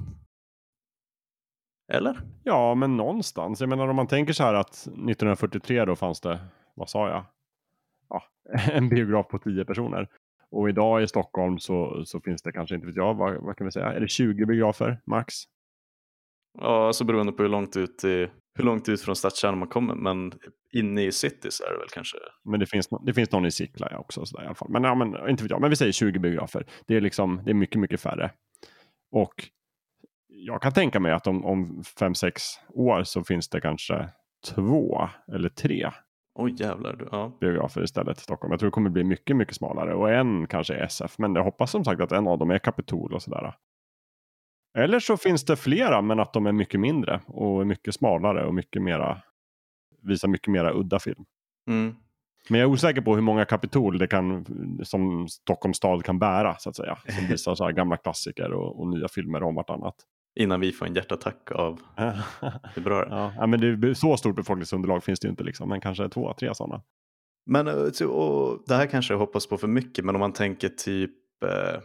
Eller? Ja, men någonstans. Jag menar om man tänker så här att 1943 då fanns det, vad sa jag? Ja, en biograf på tio personer. Och idag i Stockholm så, så finns det kanske inte vet jag, vad, vad kan vi säga, är det 20 biografer max? Ja, så beroende på hur långt ut, i, hur långt ut från stadskärnan man kommer. Men inne i city så är det väl kanske. Men det finns, det finns någon i Sickla också. Så där, i alla fall. Men, ja, men inte vet jag, men vi säger 20 biografer. Det är, liksom, det är mycket, mycket färre. Och jag kan tänka mig att om, om fem sex år så finns det kanske två eller tre Oj jävlar. Du, ja. biografer istället i Stockholm. Jag tror det kommer bli mycket, mycket smalare. Och en kanske är SF. Men jag hoppas som sagt att en av dem är Kapitol och sådär. Eller så finns det flera men att de är mycket mindre och mycket smalare och mycket mera visar mycket mera udda film. Mm. Men jag är osäker på hur många Kapitol det kan, som Stockholms stad kan bära så att säga. Som visar så här gamla klassiker och, och nya filmer om vartannat. Innan vi får en hjärtattack av februari. ja, ja, men det, så stort befolkningsunderlag finns det ju inte liksom. Men kanske två, tre sådana. Men eh, och, det här kanske jag hoppas på för mycket, men om man tänker typ eh,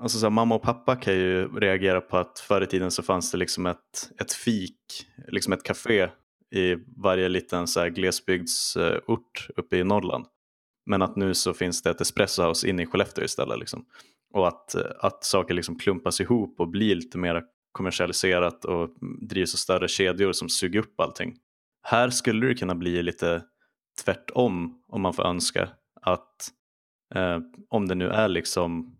Alltså så här, mamma och pappa kan ju reagera på att förr i tiden så fanns det liksom ett, ett fik, liksom ett café i varje liten så här glesbygdsort uppe i Norrland. Men att nu så finns det ett espresso house inne i Skellefteå istället. Liksom. Och att, att saker liksom klumpas ihop och blir lite mer kommersialiserat och drivs av större kedjor som suger upp allting. Här skulle det kunna bli lite tvärtom om man får önska. Att eh, om det nu är liksom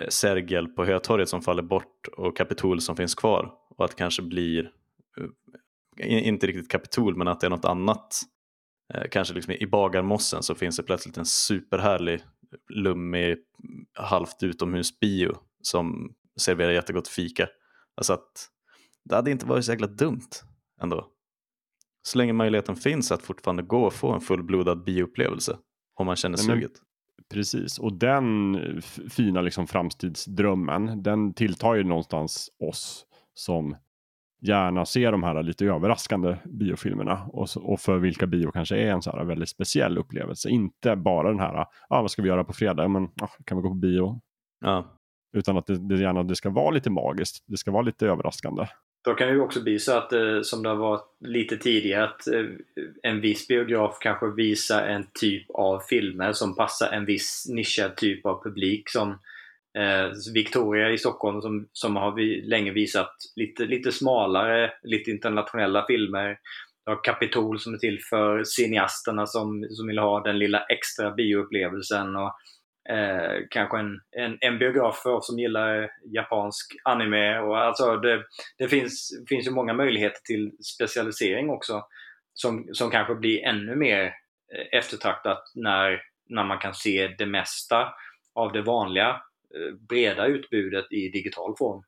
eh, Sergel på Hötorget som faller bort och Kapitol som finns kvar och att det kanske blir eh, inte riktigt Kapitol men att det är något annat. Eh, kanske liksom i Bagarmossen så finns det plötsligt en superhärlig lummig halvt utomhusbio som serverar jättegott fika. Alltså att det hade inte varit så jäkla dumt ändå. Så länge möjligheten finns att fortfarande gå och få en fullblodad bioupplevelse om man känner suget. Precis, och den fina liksom framtidsdrömmen, den tilltar ju någonstans oss som gärna ser de här lite överraskande biofilmerna och, och för vilka bio kanske är en så här väldigt speciell upplevelse. Inte bara den här, ah, vad ska vi göra på fredag? Men ah, kan vi gå på bio? Ja. Utan att det, det, gärna, det ska vara lite magiskt, det ska vara lite överraskande. Då kan det ju också bli så att, eh, som det har varit lite tidigare, att eh, en viss biograf kanske visar en typ av filmer som passar en viss nischad typ av publik. Som eh, Victoria i Stockholm som, som har vi, länge visat lite, lite smalare, lite internationella filmer. Du har Kapitol som är till för cineasterna som, som vill ha den lilla extra bioupplevelsen. Och Eh, kanske en, en, en biograf för oss som gillar japansk anime. Och alltså det, det finns, finns ju många möjligheter till specialisering också som, som kanske blir ännu mer eh, eftertraktat när, när man kan se det mesta av det vanliga Eh, breda utbudet i digital form.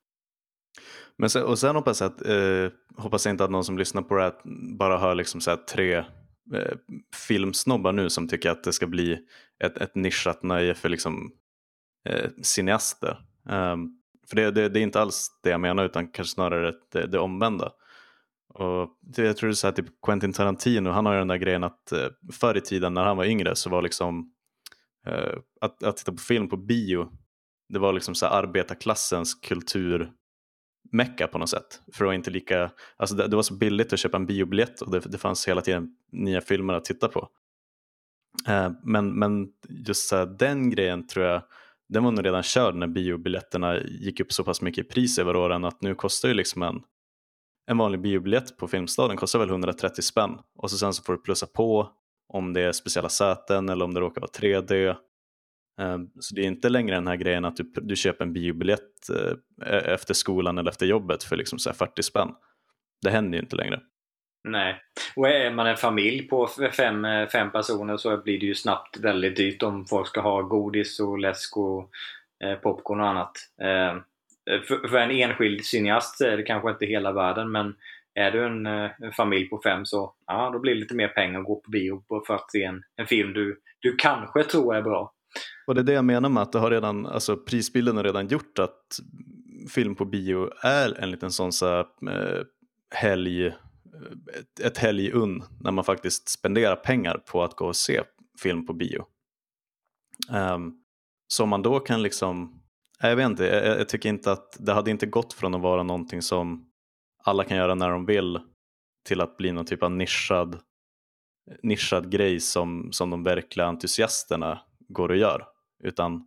Men sen, och sen hoppas jag, att, eh, hoppas jag inte att någon som lyssnar på det här bara hör liksom så tre eh, filmsnobbar nu som tycker att det ska bli ett, ett nischat nöje för liksom, eh, cineaster. Um, för det, det, det, är inte alls det jag menar utan kanske snarare det, det omvända. Och jag tror det är så här, typ Quentin Tarantino, han har ju den där grejen att eh, förr i tiden när han var yngre så var liksom eh, att, att titta på film på bio, det var liksom så här arbetarklassens kultur mecka på något sätt. För det var inte lika, alltså det, det var så billigt att köpa en biobiljett och det, det fanns hela tiden nya filmer att titta på. Eh, men, men just så här, den grejen tror jag, den var nog redan körd när biobiljetterna gick upp så pass mycket i pris över åren att nu kostar ju liksom en, en vanlig biobiljett på Filmstaden kostar väl 130 spänn och så sen så får du plussa på om det är speciella säten eller om det råkar vara 3D Ehm, så det är inte längre den här grejen att du, du köper en biobiljett eh, e-, efter skolan eller efter jobbet för liksom så 40 spänn. Det händer ju inte längre. Nej, och är man en familj på fem, eh, fem personer så blir det ju snabbt väldigt dyrt om folk ska ha godis och läsk och eh, popcorn och annat. Ehm, för en enskild cineast är det kanske inte hela världen men är du en, en, familj på fem så ja, då blir det lite mer pengar att gå på bio för att se en, en film du, du kanske tror är bra. Och det är det jag menar med att det har redan, alltså prisbilden har redan gjort att film på bio är en liten sån så här, eh, helg, ett, ett helgun när man faktiskt spenderar pengar på att gå och se film på bio. Um, så man då kan liksom, eh, jag vet inte, jag, jag, tycker inte att det hade inte gått från att vara någonting som alla kan göra när de vill till att bli någon typ av nischad, nischad grej som, som de verkliga entusiasterna går och gör. Utan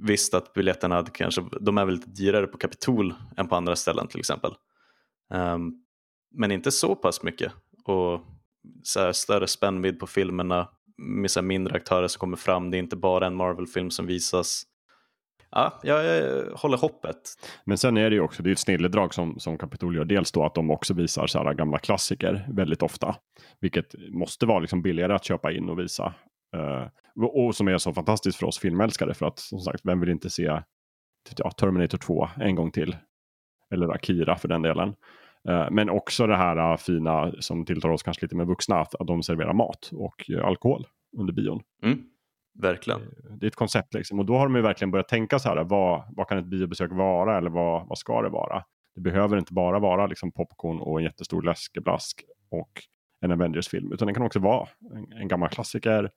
visst att biljetterna kanske, de är väl lite dyrare på Kapitol än på andra ställen till exempel. Um, men inte så pass mycket. Och så här, större spännvidd på filmerna med så mindre aktörer som kommer fram. Det är inte bara en Marvel-film som visas. Ja, jag, jag håller hoppet. Men sen är det ju också, det är ett snilledrag som, som Capitol gör. Dels då att de också visar så här gamla klassiker väldigt ofta. Vilket måste vara liksom billigare att köpa in och visa. Uh, och som är så fantastiskt för oss filmälskare för att som sagt, vem vill inte se ja, Terminator 2 en gång till? Eller Akira för den delen. Uh, men också det här uh, fina som tilltar oss kanske lite med vuxna, att, de serverar mat och alkohol under bion. Mm, verkligen. Det är ett koncept liksom. Och då har de ju verkligen börjat tänka så här, vad, vad kan ett biobesök vara eller vad, vad ska det vara? Det behöver inte bara vara liksom popcorn och en jättestor läskeblask och en Avengers-film, utan det kan också vara en, en gammal klassiker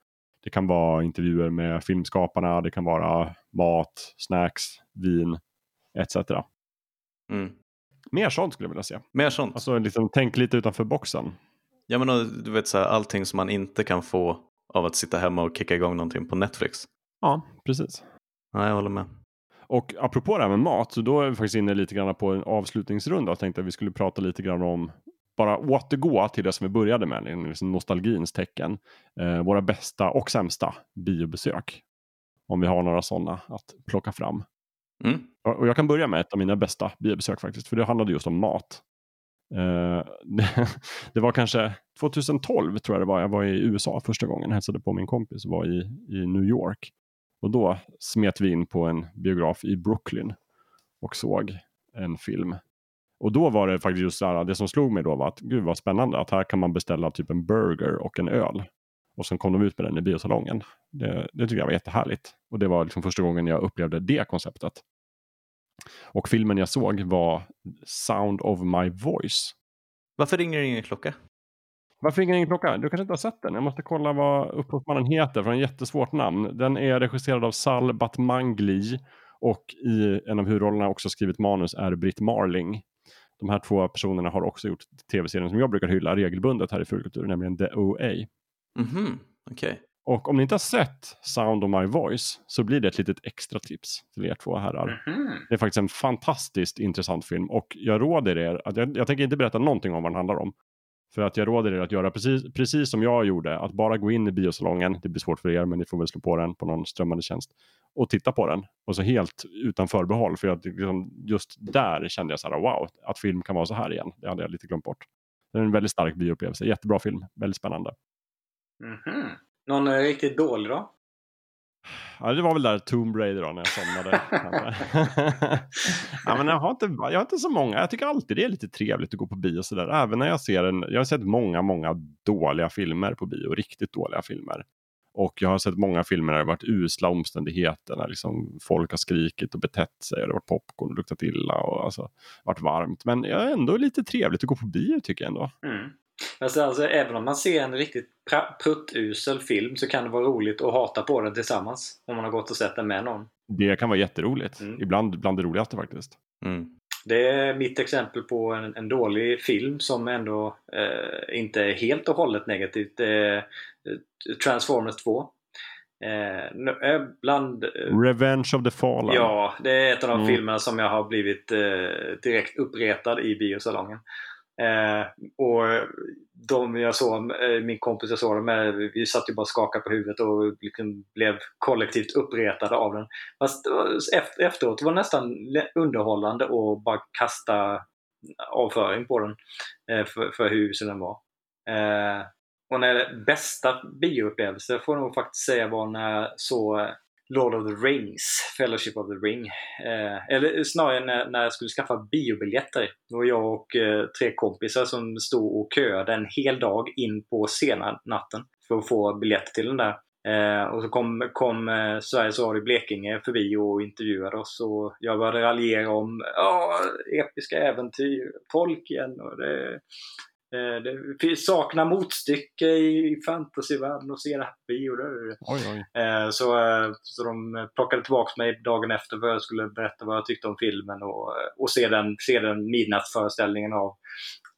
det kan vara intervjuer med filmskaparna, det kan vara mat, snacks, vin etc. Mm. Mer sånt skulle jag vilja se. Mer sånt. Alltså liksom, tänk lite utanför boxen. Ja men du vet så här, allting som man inte kan få av att sitta hemma och kicka igång någonting på Netflix. Ja, precis. Ja, jag håller med. Och apropå det här med mat, så då är vi faktiskt inne lite grann på en avslutningsrunda. Jag tänkte att vi skulle prata lite grann om bara återgå till det som vi började med, liksom nostalgins tecken. Eh, våra bästa och sämsta biobesök. Om vi har några sådana att plocka fram. Mm. Och jag kan börja med ett av mina bästa biobesök faktiskt, för det handlade just om mat. Eh, det, det var kanske 2012 tror jag det var. Jag var i USA första gången, hälsade på min kompis och var i, i New York. Och då smet vi in på en biograf i Brooklyn och såg en film. Och då var det faktiskt just här, det som slog mig då var att gud vad spännande att här kan man beställa typ en burger och en öl. Och sen kom de ut med den i biosalongen. Det, det tycker jag var jättehärligt. Och det var liksom första gången jag upplevde det konceptet. Och filmen jag såg var Sound of My Voice. Varför ringer det ingen klocka? Varför ringer ingen klocka? Du kanske inte har sett den? Jag måste kolla vad upphovsmannen heter, för en jättesvårt namn. Den är regisserad av Sal Batmangli och i en av huvudrollerna också skrivit manus är Britt Marling. De här två personerna har också gjort tv-serien som jag brukar hylla regelbundet här i Fulkultur, nämligen The OA. Mhm, okej. Okay. Och om ni inte har sett Sound of My Voice så blir det ett litet extra tips till er två herrar. Mhm. Det är faktiskt en fantastiskt intressant film och jag råder er, att jag, jag tänker inte berätta någonting om vad den handlar om. För att jag råder er att göra precis, precis som jag gjorde, att bara gå in i biosalongen, det blir svårt för er men ni får väl slå på den på någon strömmande tjänst och titta på den. Och så helt utan förbehåll, för att liksom, just där kände jag så här, wow, att film kan vara så här igen. Det hade jag lite glömt bort. Det är en väldigt stark bioupplevelse, jättebra film, väldigt spännande. Mhm. Någon är riktigt dålig då? Ja, det var väl där Tomb Raider då, när jag somnade. ja, men jag, har inte, jag har inte så många. Jag tycker alltid det är lite trevligt att gå på bio sådär. Även när jag ser en, jag har sett många, många dåliga filmer på bio. Riktigt dåliga filmer. Och jag har sett många filmer där det varit usla omständigheter. När liksom folk har skrikit och betett sig. Och det har varit popcorn och luktat illa och alltså, varit varmt. Men det är ändå lite trevligt att gå på bio tycker jag ändå. Mm. Alltså, alltså, även om man ser en riktigt pruttusel film så kan det vara roligt att hata på den tillsammans. Om man har gått och sett den med någon. Det kan vara jätteroligt. Mm. Ibland bland det roligaste faktiskt. Mm. Det är mitt exempel på en, en dålig film som ändå eh, inte är helt och hållet negativt. Det är eh, Transformers 2. Eh, eh, bland, eh, Revenge of the Fallen. Ja, det är ett av de Mm. filmerna som jag har blivit eh, direkt uppretad i biosalongen. Eh, och de jag såg, eh, min kompis jag såg dem med, vi satt ju bara och skakade på huvudet och liksom blev kollektivt uppretade av den. Fast efteråt var det nästan underhållande att bara kasta avföring på den eh, för, för hur usel den var. Och när bästa bioupplevelse får jag nog faktiskt säga var när jag såg eh, Lord of the Rings, Fellowship of the Ring. Eh, eller snarare när, när jag skulle skaffa biobiljetter. Det var jag och eh, tre kompisar som stod och köade en hel dag in på sena natten för att få biljetter till den där. Eh, och så kom, kom eh, Sveriges Radio Blekinge förbi och intervjuade oss och jag började raljera om episka äventyr, Tolkien och det, det finns- saknar motstycke i fantasyvärlden och se det bio. Det- Oj, oj. Eh, Så, eh, så de plockade tillbaka mig dagen efter för jag skulle berätta vad jag tyckte om filmen och, och se den, se den midnattsföreställningen av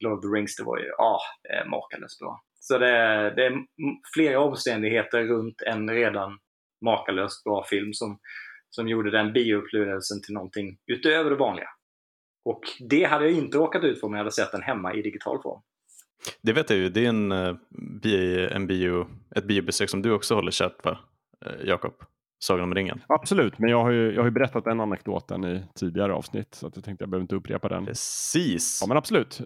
Lord of the Rings. Det var ju det är makalöst bra. Så det, är- det är flera omständigheter runt en redan makalöst bra film som, som gjorde den bioupplevelsen till någonting utöver det vanliga. Och det hade jag inte råkat ut för om jag hade sett den hemma i digital form. Det vet jag ju, det är en, eh, en bio, ett biobesök som du också håller kärt va, eh, Jakob? Sagan om ringen. Absolut, men jag har, ju, jag har ju berättat den anekdoten i tidigare avsnitt så att jag tänkte jag behöver inte upprepa den. Precis. Ja men absolut.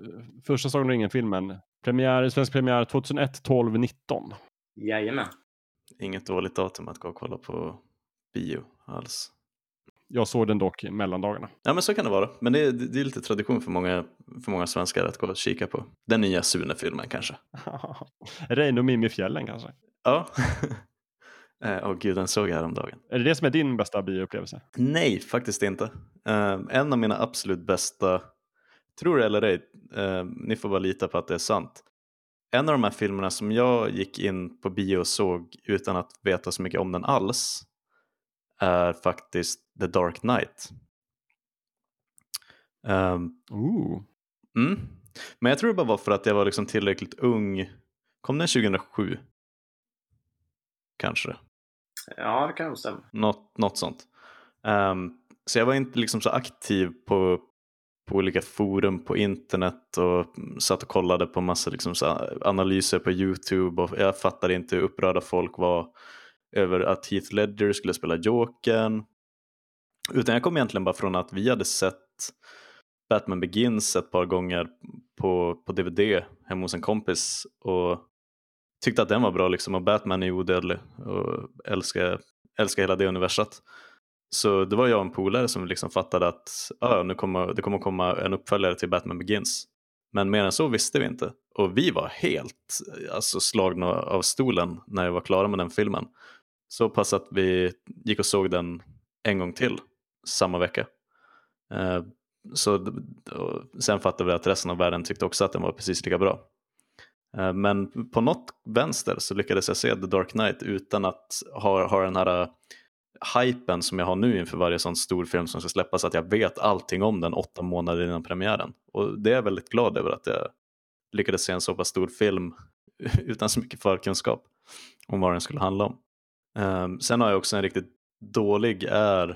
Första Sagan om ringen-filmen. Premiär, svensk premiär 2001, 12, 19. Jajamän. Inget dåligt datum att gå och kolla på bio alls. Jag såg den dock i mellandagarna. Ja men så kan det vara. Men det är, det är lite tradition för många, för många svenskar att gå och kika på. Den nya Sune-filmen kanske. Reine och Mimmi i fjällen kanske. Ja. Eh, Åh gud, den såg jag häromdagen. Är det det som är din bästa bioupplevelse? Nej, faktiskt inte. Eh, en av mina absolut bästa, tror det eller ej, eh, ni får bara lita på att det är sant. En av de här filmerna som jag gick in på bio och såg utan att veta så mycket om den alls är faktiskt The Dark Knight. Ehm, Ooh. Mm. Men jag tror det bara var för att jag var liksom tillräckligt ung. Kom den 2007? Kanske. Ja, det kan stämma. Något, något sånt. Ehm, så jag var inte liksom så aktiv på, på olika forum på internet och satt och kollade på massa liksom analyser på YouTube och jag fattade inte hur upprörda folk var över att Heath Ledger skulle spela Jokern. Utan jag kom egentligen bara från att vi hade sett Batman Begins ett par gånger på, på DVD hemma hos en kompis och tyckte att den var bra liksom och Batman är odödlig och älskar, älskar hela det universat. Så det var jag och en polare som liksom fattade att ah, nu kommer, det kommer komma en uppföljare till Batman Begins. Men mer än så visste vi inte. Och vi var helt alltså, slagna av stolen när jag var klara med den filmen. Så pass att vi gick och såg den en gång till samma vecka. Eh, så, sen fattade vi att resten av världen tyckte också att den var precis lika bra. Eh, men på något vänster så lyckades jag se The Dark Knight utan att ha, ha den här eh, hypen som jag har nu inför varje sån stor film som ska släppas, att jag vet allting om den åtta månader innan premiären. Och det är jag väldigt glad över att jag lyckades se en så pass stor film utan så mycket förkunskap om vad den skulle handla om. Um, sen har jag också en riktigt dålig är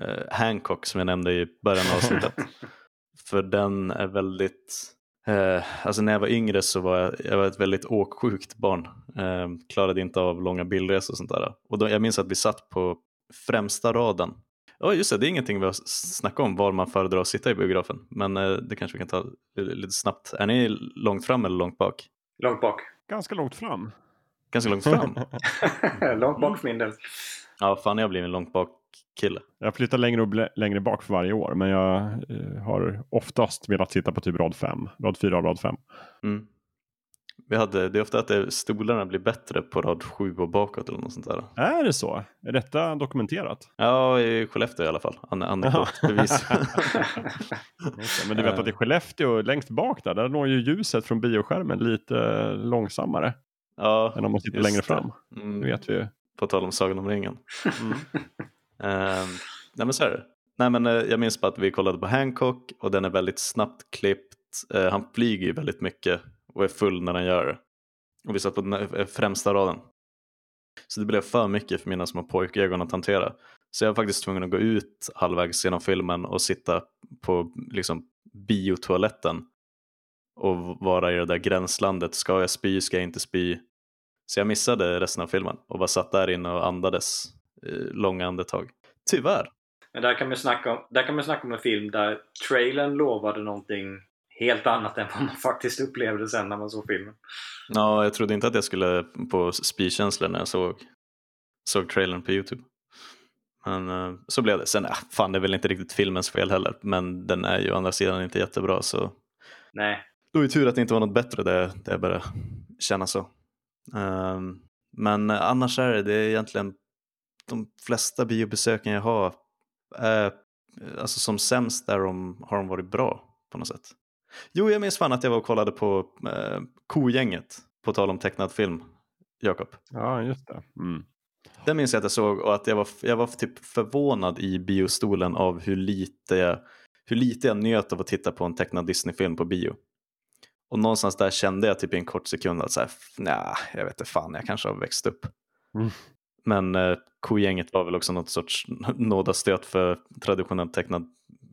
uh, Hancock som jag nämnde i början av avsnittet. För den är väldigt Uh, alltså när jag var yngre så var jag, jag var ett väldigt åksjukt barn. Uh, klarade inte av långa bilresor och sånt där. Och då, jag minns att vi satt på främsta raden. Ja oh, just det, det är ingenting vi har snackat om var man föredrar att sitta i biografen. Men uh, det kanske vi kan ta lite snabbt. Är ni långt fram eller långt bak? Långt bak. Ganska långt fram. Ganska långt fram? långt bak för min del. Ja, fan jag har blivit en långt bak kille. Jag flyttar längre och längre bak för varje år. Men jag eh, har oftast velat sitta på typ rad 5. Rad 4 och rad 5. Mm. Vi hade, det är ofta att det, stolarna blir bättre på rad 7 och bakåt eller något sånt där. Är det så? Är detta dokumenterat? Ja, i Skellefteå i alla fall. An Anekdotbevis. men du vet att i Skellefteå längst bak där, där når ju ljuset från bioskärmen lite långsammare. Ja, än om man sitter längre fram. Mm. Det vet vi På tal om Sagan om ringen. Mm. Uh, nej men så är det. Nej men uh, jag minns bara att vi kollade på Hancock och den är väldigt snabbt klippt. Uh, han flyger ju väldigt mycket och är full när han gör det. Och vi satt på den eh, främsta raden. Så det blev för mycket för mina små pojkögon att hantera. Så jag var faktiskt tvungen att gå ut halvvägs genom filmen och sitta på liksom, biotoaletten och vara i det där gränslandet. Ska jag spy, ska jag inte spy? Så jag missade resten av filmen och bara satt där inne och andades långa andetag. Tyvärr. Men där kan man snacka om, där kan man snacka om en film där trailern lovade någonting helt annat än vad man faktiskt upplevde sen när man såg filmen. Ja, jag trodde inte att jag skulle på spykänsla när jag såg, såg trailern på Youtube. Men uh, så blev det. Sen, äh, fan det är väl inte riktigt filmens fel heller, men den är ju å andra sidan inte jättebra så. Nej. Då är det tur att det inte var något bättre det, det började känna så. Um, men annars är det, det är egentligen de flesta biobesöken jag har, är, alltså som sämst där de, har de varit bra på något sätt. Jo, jag minns fan att jag var och kollade på eh, Kogänget, på tal om tecknad film, Jakob. Ja, just det. Mm. Den minns jag att jag såg och att jag var, jag var typ förvånad i biostolen av hur lite, jag, hur lite jag njöt av att titta på en tecknad Disney-film på bio. Och någonstans där kände jag typ i en kort sekund att så här, nej, jag vet inte fan, jag kanske har växt upp. Mm. Men eh, Kogänget var väl också något sorts nådastöt för traditionellt tecknad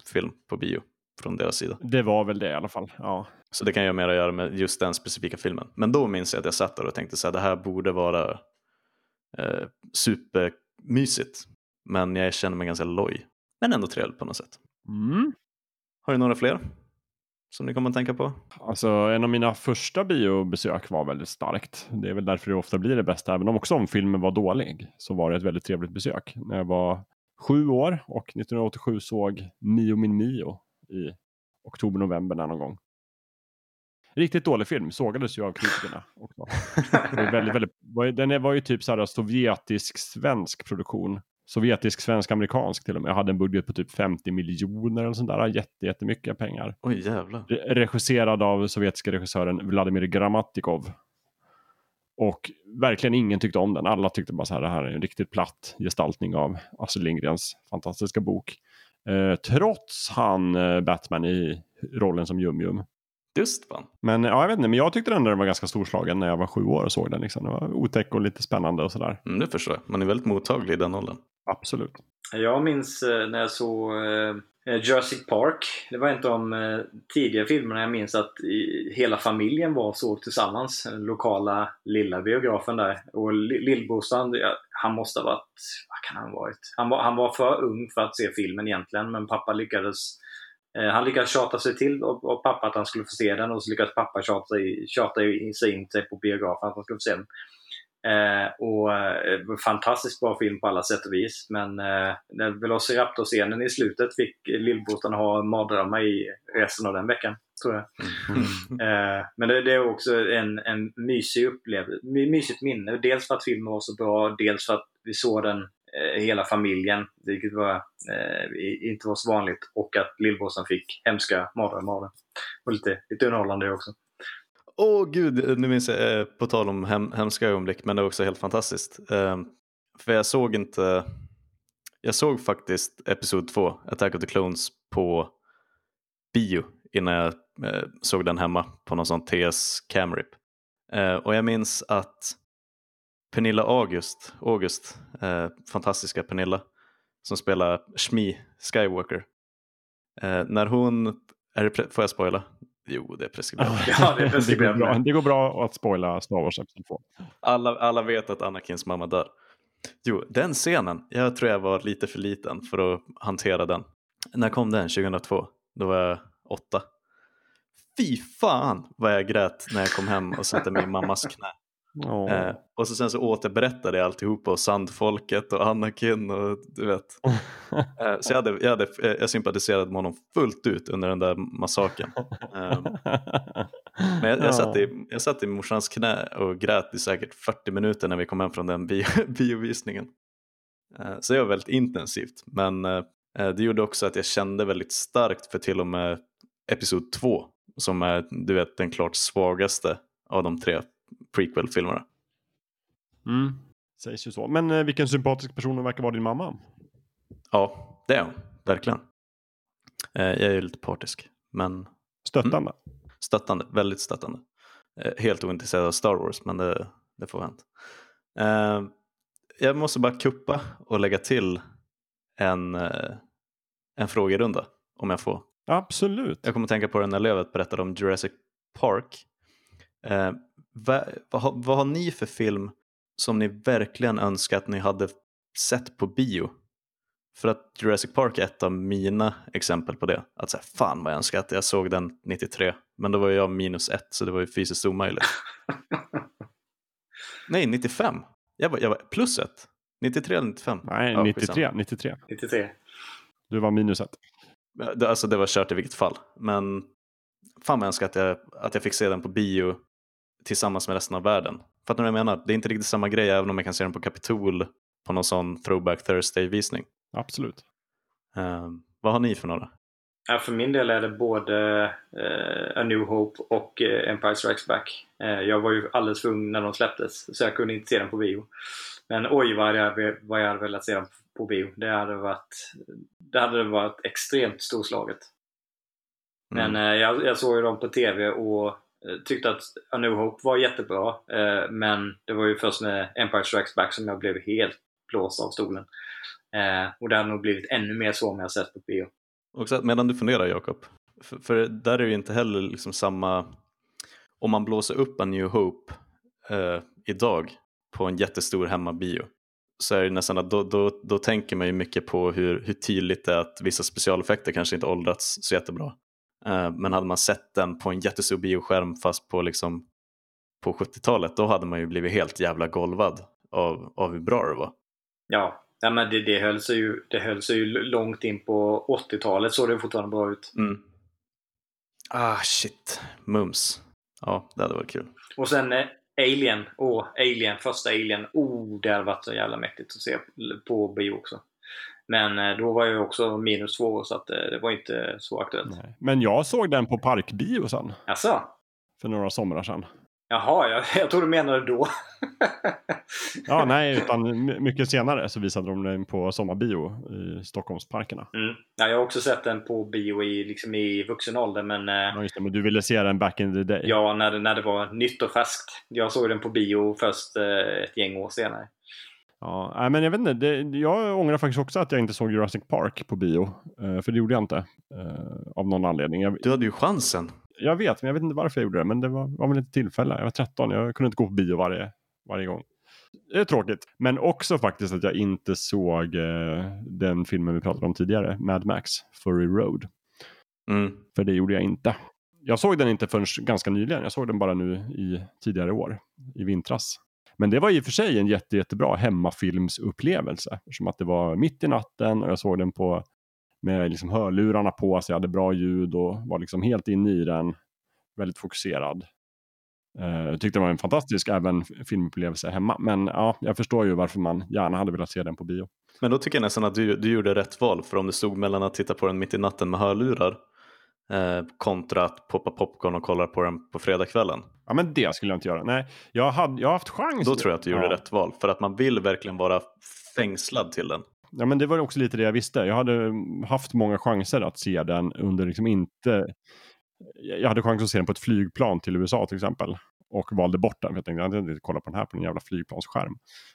film på bio från deras sida. Det var väl det i alla fall, ja. Så det kan ju mer göra med just den specifika filmen. Men då minns jag att jag satt där och tänkte så här, det här borde vara eh, supermysigt. Men jag känner mig ganska loj. Men ändå trevligt på något sätt. Mm. Har du några fler? Som ni kommer att tänka på? Alltså en av mina första biobesök var väldigt starkt. Det är väl därför det ofta blir det bästa. Även om också om filmen var dålig så var det ett väldigt trevligt besök. När jag var sju år och 1987 såg Mio min Mio i oktober-november någon gång. Riktigt dålig film, sågades ju av kritikerna. Också. väldigt, väldigt, den var ju typ så här sovjetisk-svensk produktion sovjetisk, svensk, amerikansk till och med. Jag hade en budget på typ 50 miljoner eller sånt där. Jätte, jättemycket pengar. Oj jävlar. regisserad av sovjetiska regissören Vladimir Grammatikov. Och verkligen ingen tyckte om den. Alla tyckte bara så här, det här är en riktigt platt gestaltning av Astrid Lindgrens fantastiska bok. Eh, trots han eh, Batman i rollen som Jum-Jum. Just fan. Men ja, jag vet inte, men jag tyckte den var ganska storslagen när jag var sju år och såg den. Liksom. Det var otäck och lite spännande och sådär. Mm, det förstår jag. Man är väldigt mottaglig i den åldern. Absolut. Jag minns eh, när jag såg eh, eh, Jurassic Park. Det var en av de tidiga filmerna jag minns att hela familjen var och såg tillsammans. Den lokala lilla biografen där. Och lillbrorsan, han måste ha varit, vad kan han ha varit? Han var, han var för ung för att se filmen egentligen men pappa lyckades han lyckades tjata sig till av, pappa att han skulle få se den och så lyckades pappa tjata, sig- tjata in sig in sig på biografen att han skulle få se den. Eh, och eh, fantastiskt bra film på alla sätt och vis. Men eh, den Velociraptor-scenen i slutet fick lillbrorsan ha mardrömmar i resten av den veckan, tror jag. Eh, men det, det är också en, en mysig upplevelse, my, mysigt minne. Dels för att filmen var så bra, dels för att vi såg den eh, hela familjen, vilket var, eh, inte var så vanligt. Och att lillbrorsan fick hemska mardrömmar av det. Och lite, lite underhållande också. Åh gud, nu minns jag, eh, på tal om hem, hemska ögonblick, men det var också helt fantastiskt. Eh, för jag såg inte, jag såg faktiskt Episod 2, Attack of the Clones, på bio innan jag eh, såg den hemma på någon sån TS Camrip. Eh, och jag minns att Pernilla August, August eh, fantastiska Pernilla, som spelar Shmi Skywalker, eh, när hon, är det, får jag spoila? Jo, det är preskriberat. Ja, det är det, går preskriberat bra, det går bra att spoila Star Wars Episod 2. Alla, alla vet att Anakins mamma dör. Jo, den scenen, jag tror jag var lite för liten för att hantera den. När kom den? 2002? Då var jag åtta. Fy fan vad jag grät när jag kom hem och satte mig i mammas knä. Ja. Eh, och så sen så återberättade jag alltihopa och Sandfolket och Anakin och du vet. Eh, så jag, hade, jag, hade, eh, jag sympatiserade med honom fullt ut under den där massakern. Eh, men jag, jag, satt i, jag satt i morsans knä och grät i säkert 40 minuter när vi kom hem från den bio, biovisningen. Eh, Så det var väldigt intensivt. Men eh, det gjorde också att jag kände väldigt starkt för till och med Episod 2 som är du vet, den klart svagaste av de tre prequel-filmerna. Mm. Sägs ju så. Men eh, vilken sympatisk person hon verkar vara din mamma. Ja, det är hon. Verkligen. Eh, Jag är ju lite partisk, men Stöttande. stöttande. Väldigt stöttande. Eh, Helt ointresserad av Star Wars, men det, det får hänt. Jag måste bara kuppa och lägga till en, en frågerunda, om jag får. Absolut. Jag kommer att tänka på den när Lövet berättade om Jurassic Park. Vad, vad, har- vad har ni för film som ni verkligen önskar att ni hade sett på bio? För att Jurassic Park är ett av mina exempel på det. Att säga, fan vad jag önskar att jag såg den 93. Men då var jag minus ett så det var ju fysiskt omöjligt. Nej, 95. Jag var, jag var plus ett. 93 eller 95? Nej, Ja, 93. skitsamma. 93. 93. Du var minus ett. Det- Alltså det var kört i vilket fall. Men fan vad jag önskar att jag, att jag fick se den på bio tillsammans med resten av världen. Fattar du vad jag menar? Det är inte riktigt samma grej även om jag kan se den på Capitol på någon sån Throwback Thursday-visning. Absolut. Ehm, vad har ni för några? Ja, för min del är det både eh, A New Hope och eh, Empire Strikes Back. Eh, jag var ju alldeles för ung när de släpptes så jag kunde inte se dem på bio. Men oj vad jag, vad jag hade velat se dem på bio. Det hade varit, det hade varit extremt storslaget. Men Mm. eh, jag, jag såg ju dem på TV och Eh, tyckte att A New Hope var jättebra. Eh, men det var ju först med Empire Strikes Back som jag blev helt blåst av stolen. Eh, och det hade nog blivit ännu mer så om jag sett på bio. Och så, medan du funderar Jakob, för, för där är det ju inte heller liksom samma, om man blåser upp A New Hope eh, idag på en jättestor hemmabio så är det nästan att då, då, då tänker man ju mycket på hur, hur tydligt det är att vissa specialeffekter kanske inte åldrats så jättebra. Eh, men hade man sett den på en jättestor bioskärm fast på, liksom, på 70-talet då hade man ju blivit helt jävla golvad av, av hur bra det var. Ja, ja men det, det, höll sig ju, det höll sig ju långt in på 80-talet såg det fortfarande bra ut. Mm. Ah shit, mums. Ja, det hade varit kul. Och sen eh, Alien. Åh, Alien. Första Alien. Oh, det hade varit så jävla mäktigt att se på bio också. Men eh, då var jag också minus två så att eh, det var inte så aktuellt. Nej. Men jag såg den på parkbio sen. Jaså? För några somrar sedan. Jaha, jag, jag tror du menade då. Ja, nej, utan my- mycket senare så visade de den på sommarbio i Stockholmsparkerna. Mm. Ja, jag har också sett den på bio i, liksom i vuxen ålder men eh, Ja, just det, men du ville se den back in the day. ja, när när det var nytt och färskt. Jag såg den på bio först ett gäng år senare. Ja, men jag vet inte, det, jag ångrar faktiskt också att jag inte såg Jurassic Park på bio. Eh, för det gjorde jag inte. eh, av någon anledning. Jag, Du hade ju chansen. jag vet, men jag vet inte varför jag gjorde det. Men det var, var väl ett tillfälle. Jag var 13, jag kunde inte gå på bio varje, varje gång. Det är tråkigt. Men också faktiskt att jag inte såg eh, den filmen vi pratade om tidigare, Mad Max, Fury Road. Mm. För det gjorde jag inte. Jag såg den inte förrän ganska nyligen. Jag såg den bara nu i tidigare år, i vintras. Men det var i och för sig en jätte, jättebra hemmafilmsupplevelse. Som att det var mitt i natten och jag såg den på med liksom hörlurarna på så jag hade bra ljud och var liksom helt inne i den. Väldigt fokuserad. Eh, jag tyckte det var en fantastisk även filmupplevelse hemma. Men ja, jag förstår ju varför man gärna hade velat se den på bio. Men då tycker jag nästan att du, du gjorde rätt val. För om det stod mellan att titta på den mitt i natten med hörlurar eh, kontra att poppa popcorn och kolla på den på fredagskvällen. Ja, men det skulle jag inte göra. Nej, jag, hade, jag har haft chans. Då tror jag att du gjorde ja. rätt val. För att man vill verkligen vara fängslad till den. Ja, men det var också lite det jag visste. Jag hade mm, haft många chanser att se den under liksom inte... Jag hade chans att se den på ett flygplan till USA till exempel. Och valde bort den. För jag tänkte jag hade inte kolla på den här på en jävla flygplansskärm.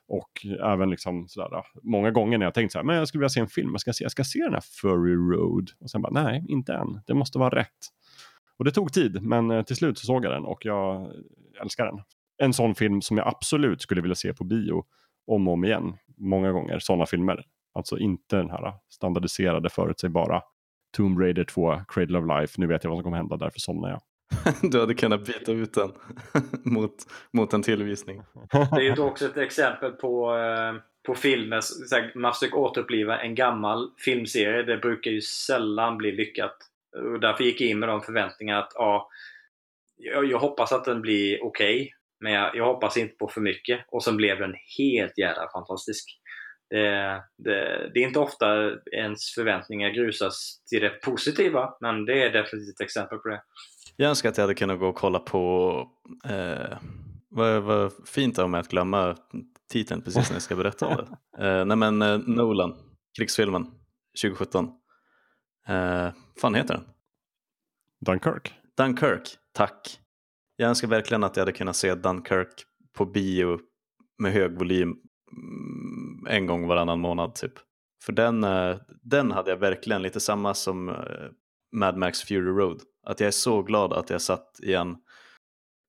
Och även liksom sådär. Många gånger när jag tänkt så här, men jag skulle vilja se en film. Jag ska se, jag ska se den här Furry Road. Och sen bara, nej, inte än. Det måste vara rätt. Och det tog tid, men eh, till slut så såg jag den och jag älskar den. En sån film som jag absolut skulle vilja se på bio om och om igen. Många gånger, sådana filmer. Alltså inte den här standardiserade, förutsägbara Tomb Raider 2, Cradle of Life. Nu vet jag vad som kommer hända, därför somnar jag. Du hade kunnat byta ut den mot, mot en tillvisning. Det är ju också ett exempel på, eh, på filmer. Man försöker återuppliva en gammal filmserie. Det brukar ju sällan bli lyckat. Och därför gick jag in med de förväntningarna att ja, jag, jag hoppas att den blir okej. men jag, jag hoppas inte på för mycket. Och sen blev den helt jävla fantastisk. Det, det, det är inte ofta ens förväntningar grusas till det positiva, men det är definitivt ett exempel på det. Jag önskar att jag hade kunnat gå och kolla på eh, vad, vad fint av mig att glömma titeln precis när jag ska berätta om det. Eh, nej men eh, Nolan, krigsfilmen 2017. Eh, fan heter den? Dunkirk. Dunkirk, tack. Jag önskar verkligen att jag hade kunnat se Dunkirk på bio med hög volym mm, en gång varannan månad typ. För den, eh, den hade jag verkligen lite samma som eh, Mad Max Fury Road. Att jag är så glad att jag satt i en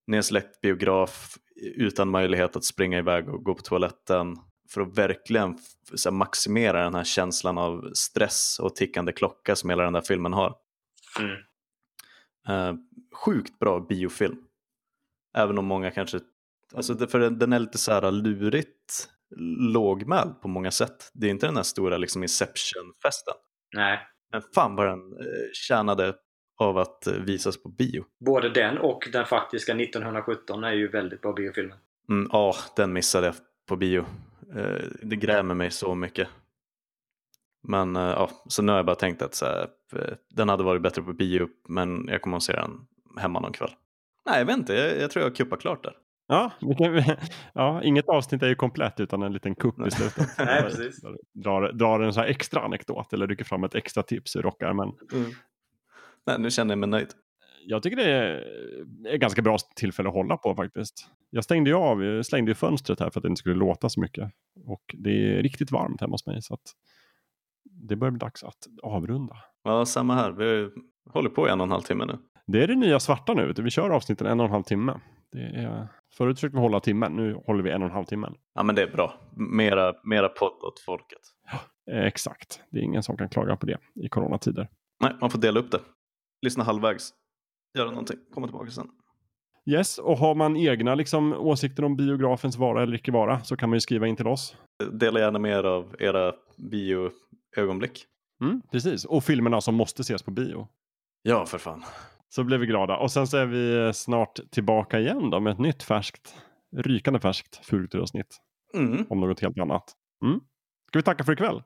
nedsläckt biograf utan möjlighet att springa iväg och gå på toaletten för att verkligen här, maximera den här känslan av stress och tickande klocka som hela den där filmen har. Mm. Eh, sjukt bra biofilm. Även om många kanske, alltså för den, är lite så här lurigt lågmäld på många sätt. Det är inte den här stora liksom Inception-festen. Nej. Men fan vad den eh, tjänade av att eh, visas på bio. Både den och den faktiska 1917 är ju väldigt bra biofilmer. Mm, Ja, den missade jag på bio. Eh, det grämer mig så mycket. Men eh, ja, så nu har jag bara tänkt att så här, eh, den hade varit bättre på bio, men jag kommer att se den hemma någon kväll. Nej, jag vet inte, jag, jag tror jag kuppar klart där. Ja, kan, ja, inget avsnitt är ju komplett utan en liten kupp i slutet. Nej, precis. Drar, drar en så här extra anekdot eller rycker fram ett extra tips ur rockärmen. Nej, nu känner jag mig nöjd. Jag tycker det är ett ganska bra tillfälle att hålla på faktiskt. Jag stängde ju av, jag slängde ju fönstret här för att det inte skulle låta så mycket. Och det är riktigt varmt hemma hos mig så att det börjar bli dags att avrunda. Ja, samma här. Vi håller på i en och en halv timme nu. Det är det nya svarta nu. Vi kör avsnitten en och en halv timme. Det är, förut försökte vi hålla timmen, nu håller vi en och en halv timmen. Ja, men det är bra. Mera, mera podd åt folket. Eh, exakt, det är ingen som kan klaga på det i coronatider. Nej, man får dela upp det. Lyssna halvvägs. Göra någonting. Komma tillbaka sen. Yes, och har man egna liksom, åsikter om biografens vara eller icke vara så kan man ju skriva in till oss. Dela gärna med er av era bioögonblick. Mm, precis, och filmerna som måste ses på bio. Ja, för fan. Så blir vi glada. Och sen så är vi snart tillbaka igen då med ett nytt färskt, rykande färskt fulkulturavsnitt Mm. om något helt annat. Mm. Ska vi tacka för ikväll?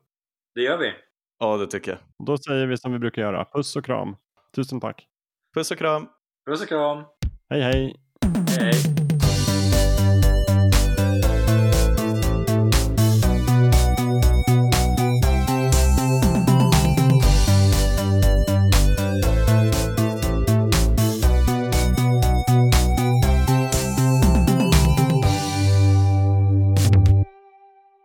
Det gör vi. Ja, det tycker jag. Då säger vi som vi brukar göra. Puss och kram. Tusen tack. Puss och kram. Puss och kram. Hej hej. Hej.